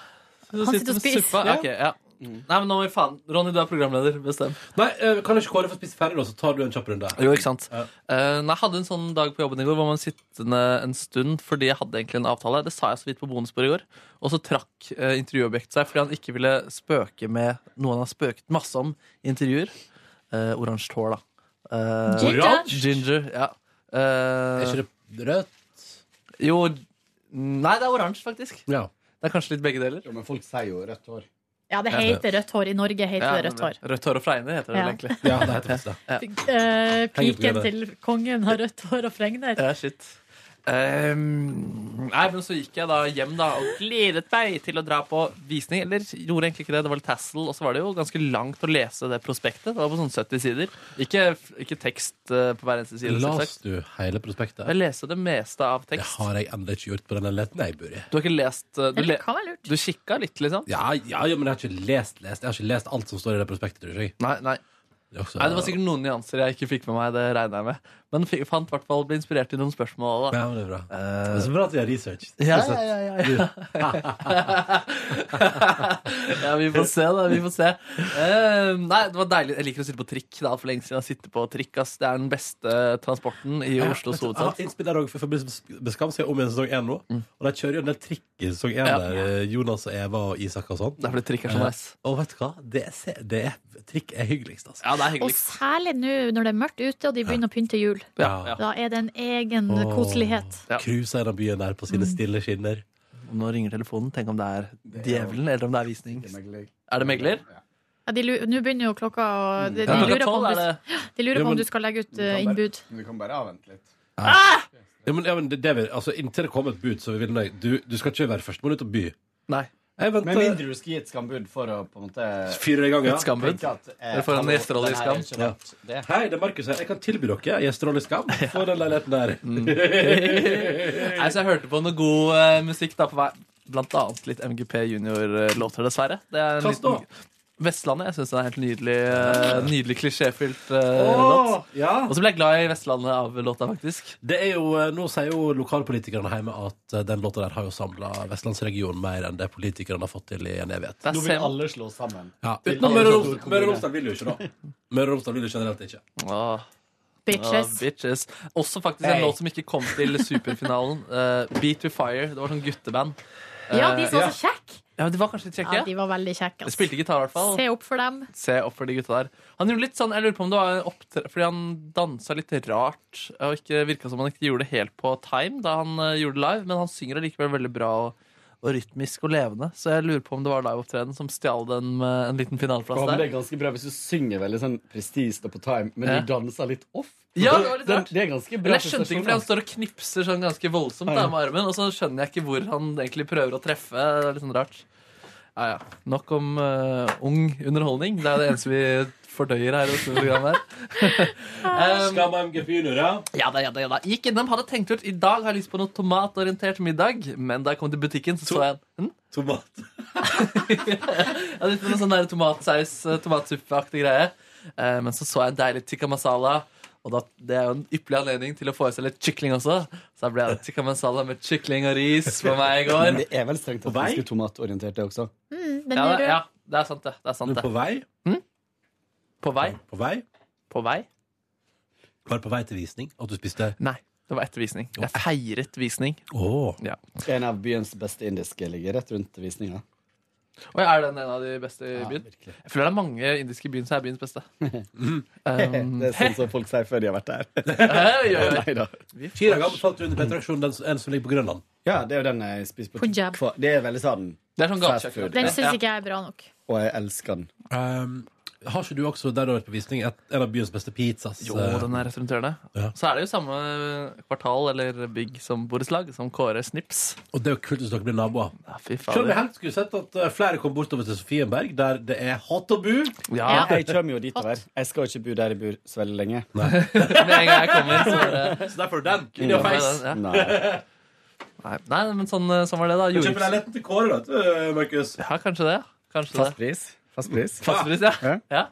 Du Han sitter og spiser. Ja. ok, ja. Nei, men nå må vi faen Ronny, du er programleder. Bestem. Nei, eh, kan ikke Kåre få spise ferdig, da, så tar du en kjapp runde? Jo, ikke sant. Ja. Eh, nei, jeg hadde en sånn dag på jobben i går hvor man sittende en stund fordi jeg hadde egentlig en avtale. Det sa jeg så vidt på bonusbordet i går. Og så trakk uh, intervjuobjektet seg fordi han ikke ville spøke med noe han har spøket masse om i intervjuer. Uh, Oransje hår, da. Uh, Ginger? Ginger, ja. Uh, Er ikke det rødt? Jo Nei, det er oransje, faktisk. Ja. Det er kanskje litt begge deler. Jo, men folk sier jo rødt hår. Ja, det heter rødt hår. I Norge heter Ja, det rødt hår. Rødt hår og fregner heter det Ja. egentlig. ja, det heter det. Ja. Uh, piken til kongen har rødt hår og fregner. Ja, shit. Ehm, nei, men så gikk jeg da hjem da og gledet meg til å dra på visning. Eller gjorde egentlig ikke det. Det var litt tassel, og så var det jo ganske langt å lese det prospektet. Det var på sånn 70 sider. Ikke, ikke tekst eh, på hver eneste side. Las du hele prospektet? Jeg leste det meste av tekst. Det har jeg ennå ikke gjort på den leiligheten jeg bor i. Du har ikke lest eh, Du, le, kan være lurt. du kikka litt, liksom? Ja, ja, ja, men jeg har ikke lest, lest. Jeg har ikke lest alt som står i det prospektet. Tror jeg. Nei, nei. Det, også, nei, det var sikkert noen nyanser jeg ikke fikk med meg. Det regner jeg med. Men fant i hvert fall ble inspirert i noen spørsmål. Da. Ja, men det er bra. Det Eh, er så bra at vi har research. Ja, ja, ja, ja, ja. [laughs] ja, vi får se, da. Vi får se. Uh, nei, det var deilig. Jeg liker å sitte på trikk. Det er altfor lenge siden jeg har sittet på trikk. Ass. Det er den beste transporten i Oslos Jeg har hovedstad. innspill der også, for Beskam skal om igjen sesong én nå. Og de kjører jo en del trikk i sesong én Ja. der. eh, Jonas og Eva og Isak og sånn. Det er fordi trikk er så nice. Og vet du hva? Det er, det er, trikk er hyggeligst, altså. Ja, det er Og hyggelig. særlig nå når det er mørkt ute og de begynner å pynte jul. Ja, ja. Da er det en egen Åh. koselighet. Ja. er den byen der på sine stille skinner. Nå ringer telefonen. Tenk om det er djevelen, eller om det er visning. Er det megler? Ja, de lurer, Nå begynner jo klokka å De, de Ja. lurer på om du, de lurer på om du skal legge ut uh, innbud. Vi kan bare avvente litt. Ja, men, ja, men det, det vil, altså, inntil det kommer et bud, så vil du, du skal ikke være førstemann ut og by. Nei. Jeg Med mindre du skal gi et skambud for å på en måte fire ganger. Et skambud. at eh, Eller for en gjesterolle i Skam. Ja. det. Hei, det er Markus her. Jeg kan tilby dere gjesterolle i Skam [laughs] for den leiligheten der. [laughs] Nei, så jeg hørte på noe god uh, musikk da på vei. Blant annet litt MGP Junior-låter, dessverre. Det er en liten? Vestlandet. Jeg syns det er en helt nydelig, eh, nydelig klisjéfylt eh, låt. Åh, ja. Og så ble jeg glad i Vestlandet av låta, faktisk. Det er jo, eh, nå sier jo lokalpolitikerne hjemme at den låta der har jo samla vestlandsregionen mer enn det politikerne har fått til i en evighet. Nå vil alle slå sammen. Ja, Utenom Møre og Romsdal. vil jo ikke, da. Møre og Romsdal vil jo generelt ikke. Ah. Bitches. Ja, bitches. Også faktisk en låt som ikke kom til superfinalen. Uh, Beat to Fire. Det var sånn gutteband. Ja, de så Ja. var så men Ja, De var kanskje litt kjekke? Ja, de var veldig kjekke. Ass. spilte gitar, i hvert fall. Se opp for dem. Se opp for de gutta der. Han gjorde litt sånn, jeg lurer på om det var en opptre... Fordi han dansa litt rart, og ikke virka som han ikke gjorde det helt på time da han eh, gjorde det live, men han synger allikevel veldig bra og, og rytmisk og levende. Så jeg lurer på om det var liveopptreden som stjal den med en liten finaleplass der. det er ganske bra hvis du synger veldig sånn presist og på time, men Ja. du danser litt off. Ja, det var litt rart. Det er ganske bra Men jeg skjønte ikke, fordi han står og knipser sånn ganske voldsomt der med armen, og så skjønner jeg ikke hvor han egentlig prøver å treffe. Det er litt sånn rart. Ja, ja. Nok om uh, ung underholdning. Det er det eneste vi fordøyer her. [laughs] um, Skal MGP gefühler, ja. ja da, ja da, ja da. Gikk innom, hadde tenkt ut I dag har jeg lyst på noe tomatorientert middag, men da jeg kom til butikken, så så jeg hm? Tomat. Jeg hadde lyst på noe sånn der tomatsaus, eh, tomatsuppeaktig greie. Eh, men så så jeg en deilig tikka masala. Og da, det er jo en ypperlig anledning til å få i seg litt kykling også. Så da ble det tikka masala med kykling og ris på meg i går. Men det er vel strengt tatt ganske tomatorientert, det også. Mm, Ja, det, ja, det er sant, det. det, er sant, er på vei? vei? På vei? På vei? På vei? Var det på vei til visning? At du spiste Nei, det var etter visning. Jeg feiret visning. Åh. Ja. En av byens beste indiske ligger rett rundt visninga. Og er den en av de beste i Ja, byen? virkelig. Jeg føler det er mange indiske i byen som er byens beste. Um, [laughs] Det er sånn som folk sier før de har vært der. [laughs] Falt du under P-traksjonen, den en som ligger på Grønland. Ja, det er jo den jeg spiser på Punjab. Det er veldig sånn Det er sånn Fast food. Den Ja. syns ikke jeg er bra nok. Og jeg elsker den. Um, har ikke du også der du har vært på visning, et, en av byens beste pizzas? Jo, eh, den er rett rundt hjørnet. Ja. Så er det jo samme kvartal eller bygg som borettslag, som Kåre Snips. Og det er jo kult hvis dere blir naboer. Ja, fy Selv om jeg helst skulle sett at eh, flere kom bortover til Sofienberg, der det er hot å bo. Ja, Jeg kommer jo dit ditover. Jeg skal ikke bo der jeg bor så veldig lenge. [laughs] Med en gang jeg kommer, så er det Så derfor den. In your face. Nei. Nei, nei, men sånn, sånn var det, da. Du kjøper deg leiligheten til Kåre, da, Markus. Ja, kanskje det. Kanskje Fast det. pris. Fast pris. Fastpris, ja. Ja. ja.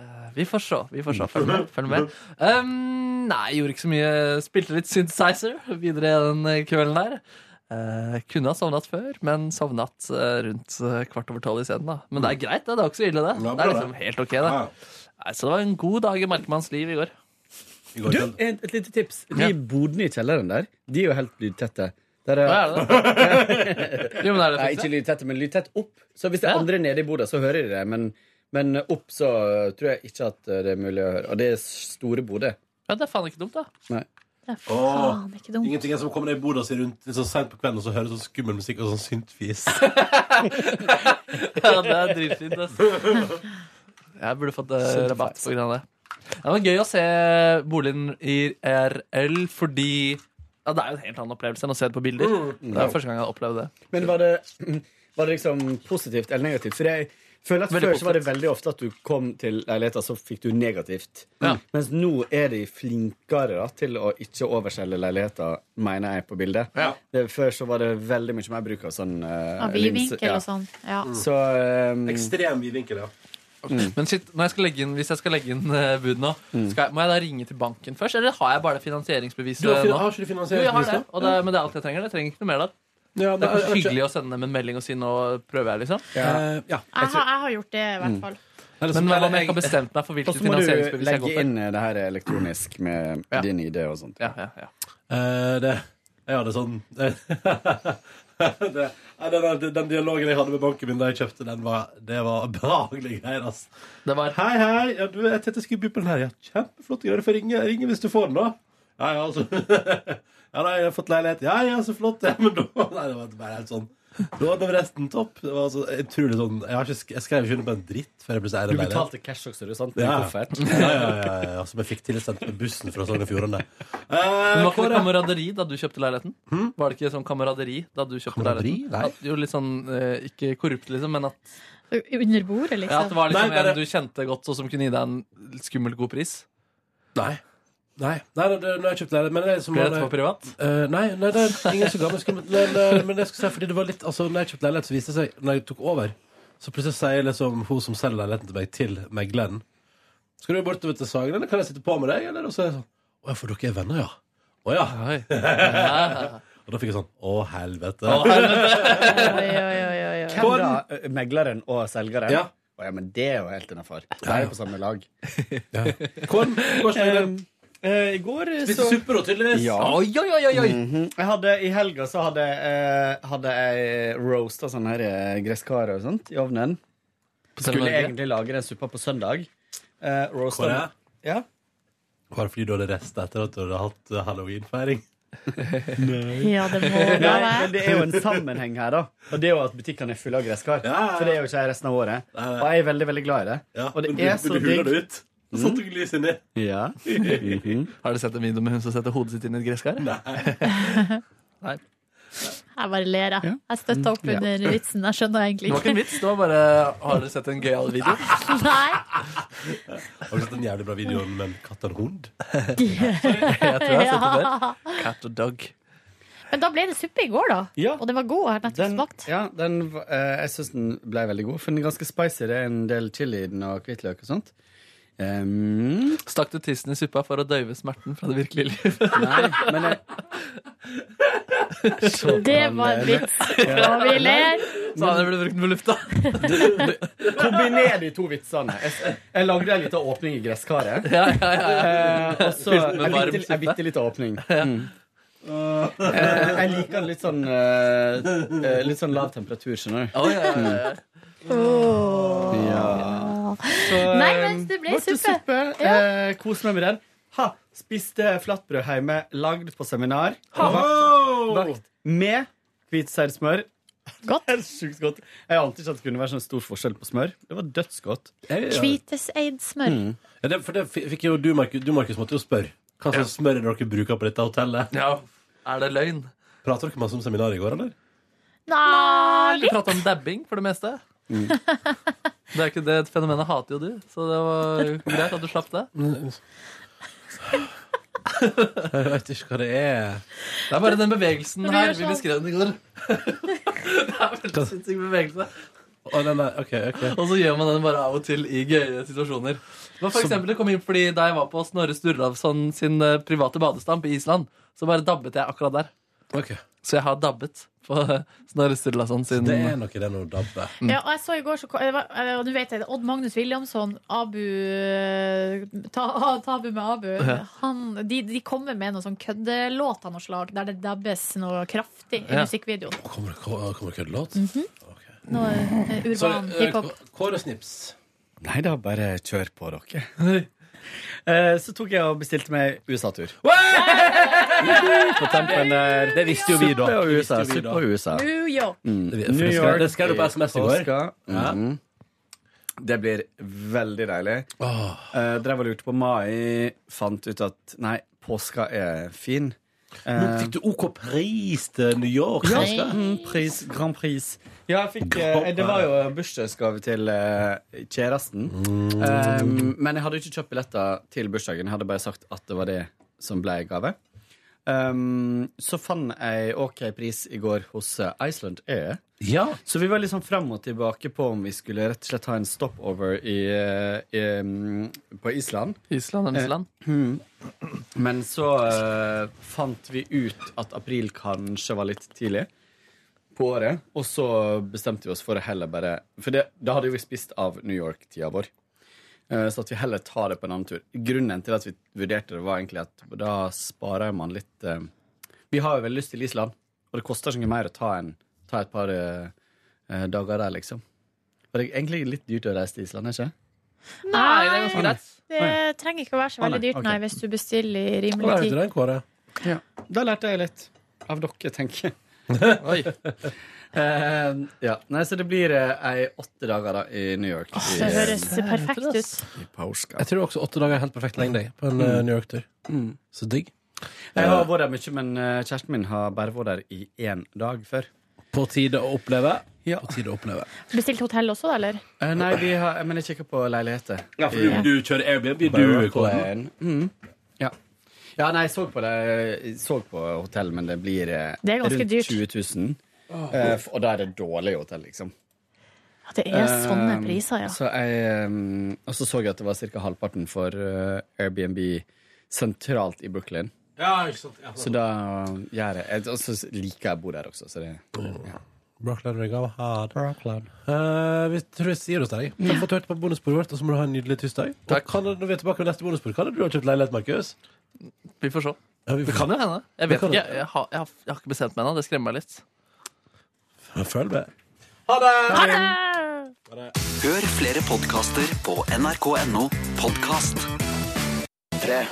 Eh, vi får se. Vi får se. Følg med. Følg med. Um, nei, gjorde ikke så mye. Spilte litt synthesizer videre den kvelden der. Uh, kunne ha sovnet før, men sovnet eh, rundt kvart over tolv isteden. da. Men det er greit, det. Det er ikke så ille, det. Det er liksom helt ok, det. Nei, så det var en god dag i Markmanns liv i går. Du, et, et lite tips. De bodene i kjelleren der, de er jo helt lydtette. Der er, Hva er det? [laughs] Jo, men er det Nei, fikset? ikke lydtette, men lydtett opp. Så hvis det er Ja. andre nede i bordet, så hører de det. Men, men opp så tror jeg ikke at det er mulig å høre. Og det er store bordet Ja, det er faen ikke dumt, da. Nei. Det er faen ikke dumt. Ingenting er som å komme ned i bordet og si rundt så sånn sent på kvelden og så høre sånn skummel musikk og sånn syntfis. [laughs] Ja, det er dritfint, ass. Jeg burde fått eh, rabatt på grunn av det. Det var gøy å se boligen i RL fordi ja, Det er jo en helt annen opplevelse enn å se det på bilder. Det er første gang jeg har opplevd det. Men var det, var det liksom positivt eller negativt? For jeg føler at Veldig Før så var det veldig ofte at du kom til leiligheter, så fikk du negativt. Ja. Mens nå er de flinkere da, til å ikke overselge leiligheter, mener jeg, på bildet. Ja. Det, før så var det veldig mye mer bruk av sånn uh, Av vidvinkel og sånn. Ja. Så um, Ekstrem vidvinkel, ja. Men shit, når jeg skal legge inn, hvis jeg skal legge inn eh, bud nå, skal jeg, må jeg da ringe til banken først? Eller har jeg bare det finansieringsbeviset Du har, nå? har ikke du Jo, jeg har det. det, men det er alt jeg trenger. Jeg trenger ikke noe mer da. Ja, Det er ikke hyggelig å sende dem en melding og si nå prøver jeg, liksom. ja. Eh, ja. Jeg har, jeg har gjort det, i hvert fall. Mm. Men hva om jeg ikke har bestemt meg for hvilken finansieringsbevis jeg Og for så må du legge inn det her elektronisk med Ja. din ID og sånt. Ja, ja, ja. Uh, det, jeg hadde sånn [laughs] [laughs] det, nei, den, den, den dialogen jeg hadde med banken min da jeg kjøpte den, var, det var behagelige greier. Altså. Det var Hei, hei. Ja, du, jeg tenkte jeg skulle by på den her. Ja, Kjempeflott. greier. Du får ringe, ringe hvis du får den, da. Ja, ja, altså. [laughs] ja, da, jeg har fått leilighet. Ja, ja, så flott. Ja, men da [laughs] Nei, det var bare helt sånn. Da var det resten topp. Det var altså utrolig sånn Jeg, har ikke, jeg skrev ikke under på en dritt før jeg ble så eier Du betalte cash også, du, sant? Ja. Ja, ja, ja, ja, som jeg fikk tilsendt med bussen fra Sogn og Fjordane. Eh, var ikke det Kåre? kameraderi da du kjøpte leiligheten? Var det ikke sånn kameraderi da du kjøpte Kameraderi? leiligheten? Jo, litt sånn, eh, ikke korrupt, liksom, men at, Under bordet, liksom. ja, at det var liksom Nei, bare- en du kjente godt, og som kunne gi deg en skummelt god pris. Nei. Nei, nei, nei, nei, har jeg kjøpt leilighet. Men det er som Ble dette for privat? Eh, nei, nei, det er ingen som ga meg skummelt. [laughs] Men, eh, men jeg skal si, fordi det var litt Altså, når jeg kjøpte leilighet, så viste det seg Når jeg tok over, så plutselig sier liksom hun som selger leiligheten til meg, til megleren Skal du bortover til Sagen, eller kan jeg sitte på med deg? Eller? Og så er jeg sånn Å ja, for dere er venner, ja. Å ja. [laughs] Og da fikk jeg sånn Å, helvete. Å, helvete. [laughs] Oi, oi, oi, oi, oi. Hvem da? Eh, Megleren og selgeren? Ja. Å, ja, men det er jo helt innafor. Da er jo på samme lag. Hvordan går det? Eh, I går Spiste så suppe, da, tydeligvis. Ja. Oi, oi, oi, oi, Mm -hmm. Jeg hadde, I helga så hadde, eh, hadde jeg roasta sånne her eh, gresskarer og sånt i ovnen. Skulle egentlig lage den suppa på søndag. Eh, roasta Kåre? Ja. Var det fordi du hadde resta etter at du hadde hatt eh, halloweenfeiring? [laughs] Ja, det må det være. men det er jo en sammenheng her, da. Og det er jo at butikkene er fulle av gresskar. Ja, ja, ja. For det er jo ikke jeg resten av året. Nei, nei. Og jeg er veldig, veldig glad i det. Ja, Og det men er du, så digg. Så satte du lys inni. Ja. [laughs] Har du sett en video med hun som setter hodet sitt inn i et gresskar? Nei. [laughs] Jeg bare ler, jeg. Ja. Jeg støtta opp Ja. under vitsen. Jeg skjønner egentlig Det var ikke en vits, det var bare Har dere sett en gøyal video? [laughs] Nei. Har du sett den jævlig bra videoen med en katt og en hund? Jeg tror jeg har sett det der. Cat og dog. Men da ble det suppe i går, da. Ja. Og den var god. Jeg har nettopp smakt. ja, den, eh, jeg syns den ble veldig god. For den er ganske spicy. Det er en del chili i den og hvitløk og sånt. Um, Stakk du tissen i suppa for å døyve smerten fra det virkelige livet? nei, men jeg [laughs] Så Det var en det- vits. Og vi ler. Så han blitt brukt på lufta. Kombiner de to vitsene. Jeg, jeg lagde en liten åpning i gresskaret. Ja, ja, ja, ja. Eh, og så en bitte, liten åpning. Mm. Eh, jeg liker litt sånn eh, eh, Litt sånn lav temperatur, skjønner du. Ja, ja, ja. Ja. Så, Nei, men det ble suppe. suppe. Eh, Kos meg med den. Ha, spiste flatbrød hjemme, lagd på seminar. Vakt, vakt med hvitseidsmør. Godt. [laughs] Det er Sjukt godt. Jeg ante ikke at det kunne være sånn stor forskjell på smør. Det var dødsgodt. Kviteseidsmør. Mm. Ja, det, for det fikk jo du, Markus, du, Markus måtte jo spørre. Hva slags smør er det dere bruker på dette hotellet? ja. Er det løgn? Prater dere masse om seminar i går, eller? Nei, Vi prater prata om dabbing for det meste. [laughs] Det er ikke det fenomenet hater jo du, så det var jo greit at du slapp det. Jeg vet ikke hva det er. Det er bare den bevegelsen her. Vi sånn. beskrev den i går. [laughs] Det er veldig sinnssyk bevegelse. Nei, nei, okay. ok. Og så gjør man den bare av og til i gøye situasjoner. Det var for eksempel, det kom inn fordi Da jeg var på Snorre Sturlavsson sin eh, private badestamp i Island, så bare dabbet jeg akkurat der. Ok. Så jeg har dabbet på Snorre Sturlavsson sin Det er noe det når du dabber. Ja, og jeg så i går, så, det var- og du vet det, Odd Magnus Williamson, Abu eh, ta, Tabu med Abu, han, de, de kommer med noen sånn køddelåt av noe slag, der det dabbes noe kraftig i Ja. musikkvideoen. Kommer det kommer det køddelåt? Ok. Noe eh, urban eh, hiphop. Kåre Snips. Nei da, bare kjør på, dere. Eh, så tok jeg og bestilte meg USA-tur. [laughs] På tempen der. Det visste jo vi da. Suppe og Det USA. visste jo vi da. Og USA. New York. Mm. Det- New skrev- York det skrev du på SMS i går. påska. Ja. Mhm. Det blir veldig deilig. Åh. Uh, drev og lurte på mai. Fant ut at nei, påska er fin. Men Eh, fikk du OK pris til New York? ja, mm, pris, Grand Prix. Ja, jeg fikk, eh, det var jo bursdagsgave til uh, kjæresten. Um, men jeg hadde ikke kjøpt billetter til bursdagen. Jeg hadde bare sagt at det var det som ble gave. Um, så fant jeg OK pris i går hos eh, Iceland Air. Ja. Så vi var liksom fram og tilbake på om vi skulle rett og slett ha en stopover i, eh, i, på Island. Island og Island. Men så eh, fant vi ut at april kanskje var litt tidlig på året. Og så bestemte vi oss for å heller bare For det, da hadde jo vi spist av New York-tida vår. Eh, så at vi heller tar det på en annen tur. Grunnen til at vi vurderte det, var egentlig at da sparer man litt eh, Vi har jo veldig lyst til Island, og det koster så mye mer å ta, en, ta et par eh, eh, dager der, liksom. Og det er egentlig litt dyrt å reise til Island, ikke? Nei, det er ganske greit. Det trenger ikke å være så veldig dyrt, nei, hvis du bestiller i rimelig det tid. den, Kåre? Ja. Da lærte jeg litt av dere, tenker jeg. [laughs] Oi. Eh, ja. Nei, så det blir eh, ei åtte dager da i New York. i, Det høres eh, perfekt ut. i påska. Jeg tror også åtte dager er helt perfekt lengde jeg, på en eh, New York-tur. Mm. Så digg. Jeg har vært der mye, men eh, kjæresten min har bare vært der i én dag før. På tide å oppleve. Ja. På tide å oppleve. Bestilt hotell også, da, eller? Eh, nei, vi har, men jeg kikker på leiligheter. Ja, for du, du kjører Airbnb, du, Kåren? Mm. Ja. ja, nei, jeg så på det så på hotell, men det blir eh, Det er rundt dyrt. 20 000. Eh, og da er det dårlig hotell, liksom. Ja, det er sånne um, priser, ja. Så jeg, um, og så så jeg at det var ca. halvparten for uh, Airbnb sentralt i Brooklyn. Ja, ikke sant. Ja, Så da gjør jeg Og så liker jeg å bo der også, så det Brooklyn Regal hard. Eh, vi tror jeg sier det til deg. Du har du på bonussporet vårt, og så må du ha en nydelig tirsdag. Og Kan, når vi er tilbake med neste bonusspor, kan du ha kjøpt leilighet, Markus? Vi får se. Ja, vi Det får kan jo hende. Jeg Det vet kan ikke. Jeg, jeg, har, jeg, har, jeg har ikke bestemt meg ennå. Det skremmer meg litt. Følg med. Hør flere podkaster på nrk.no podkast. Tre.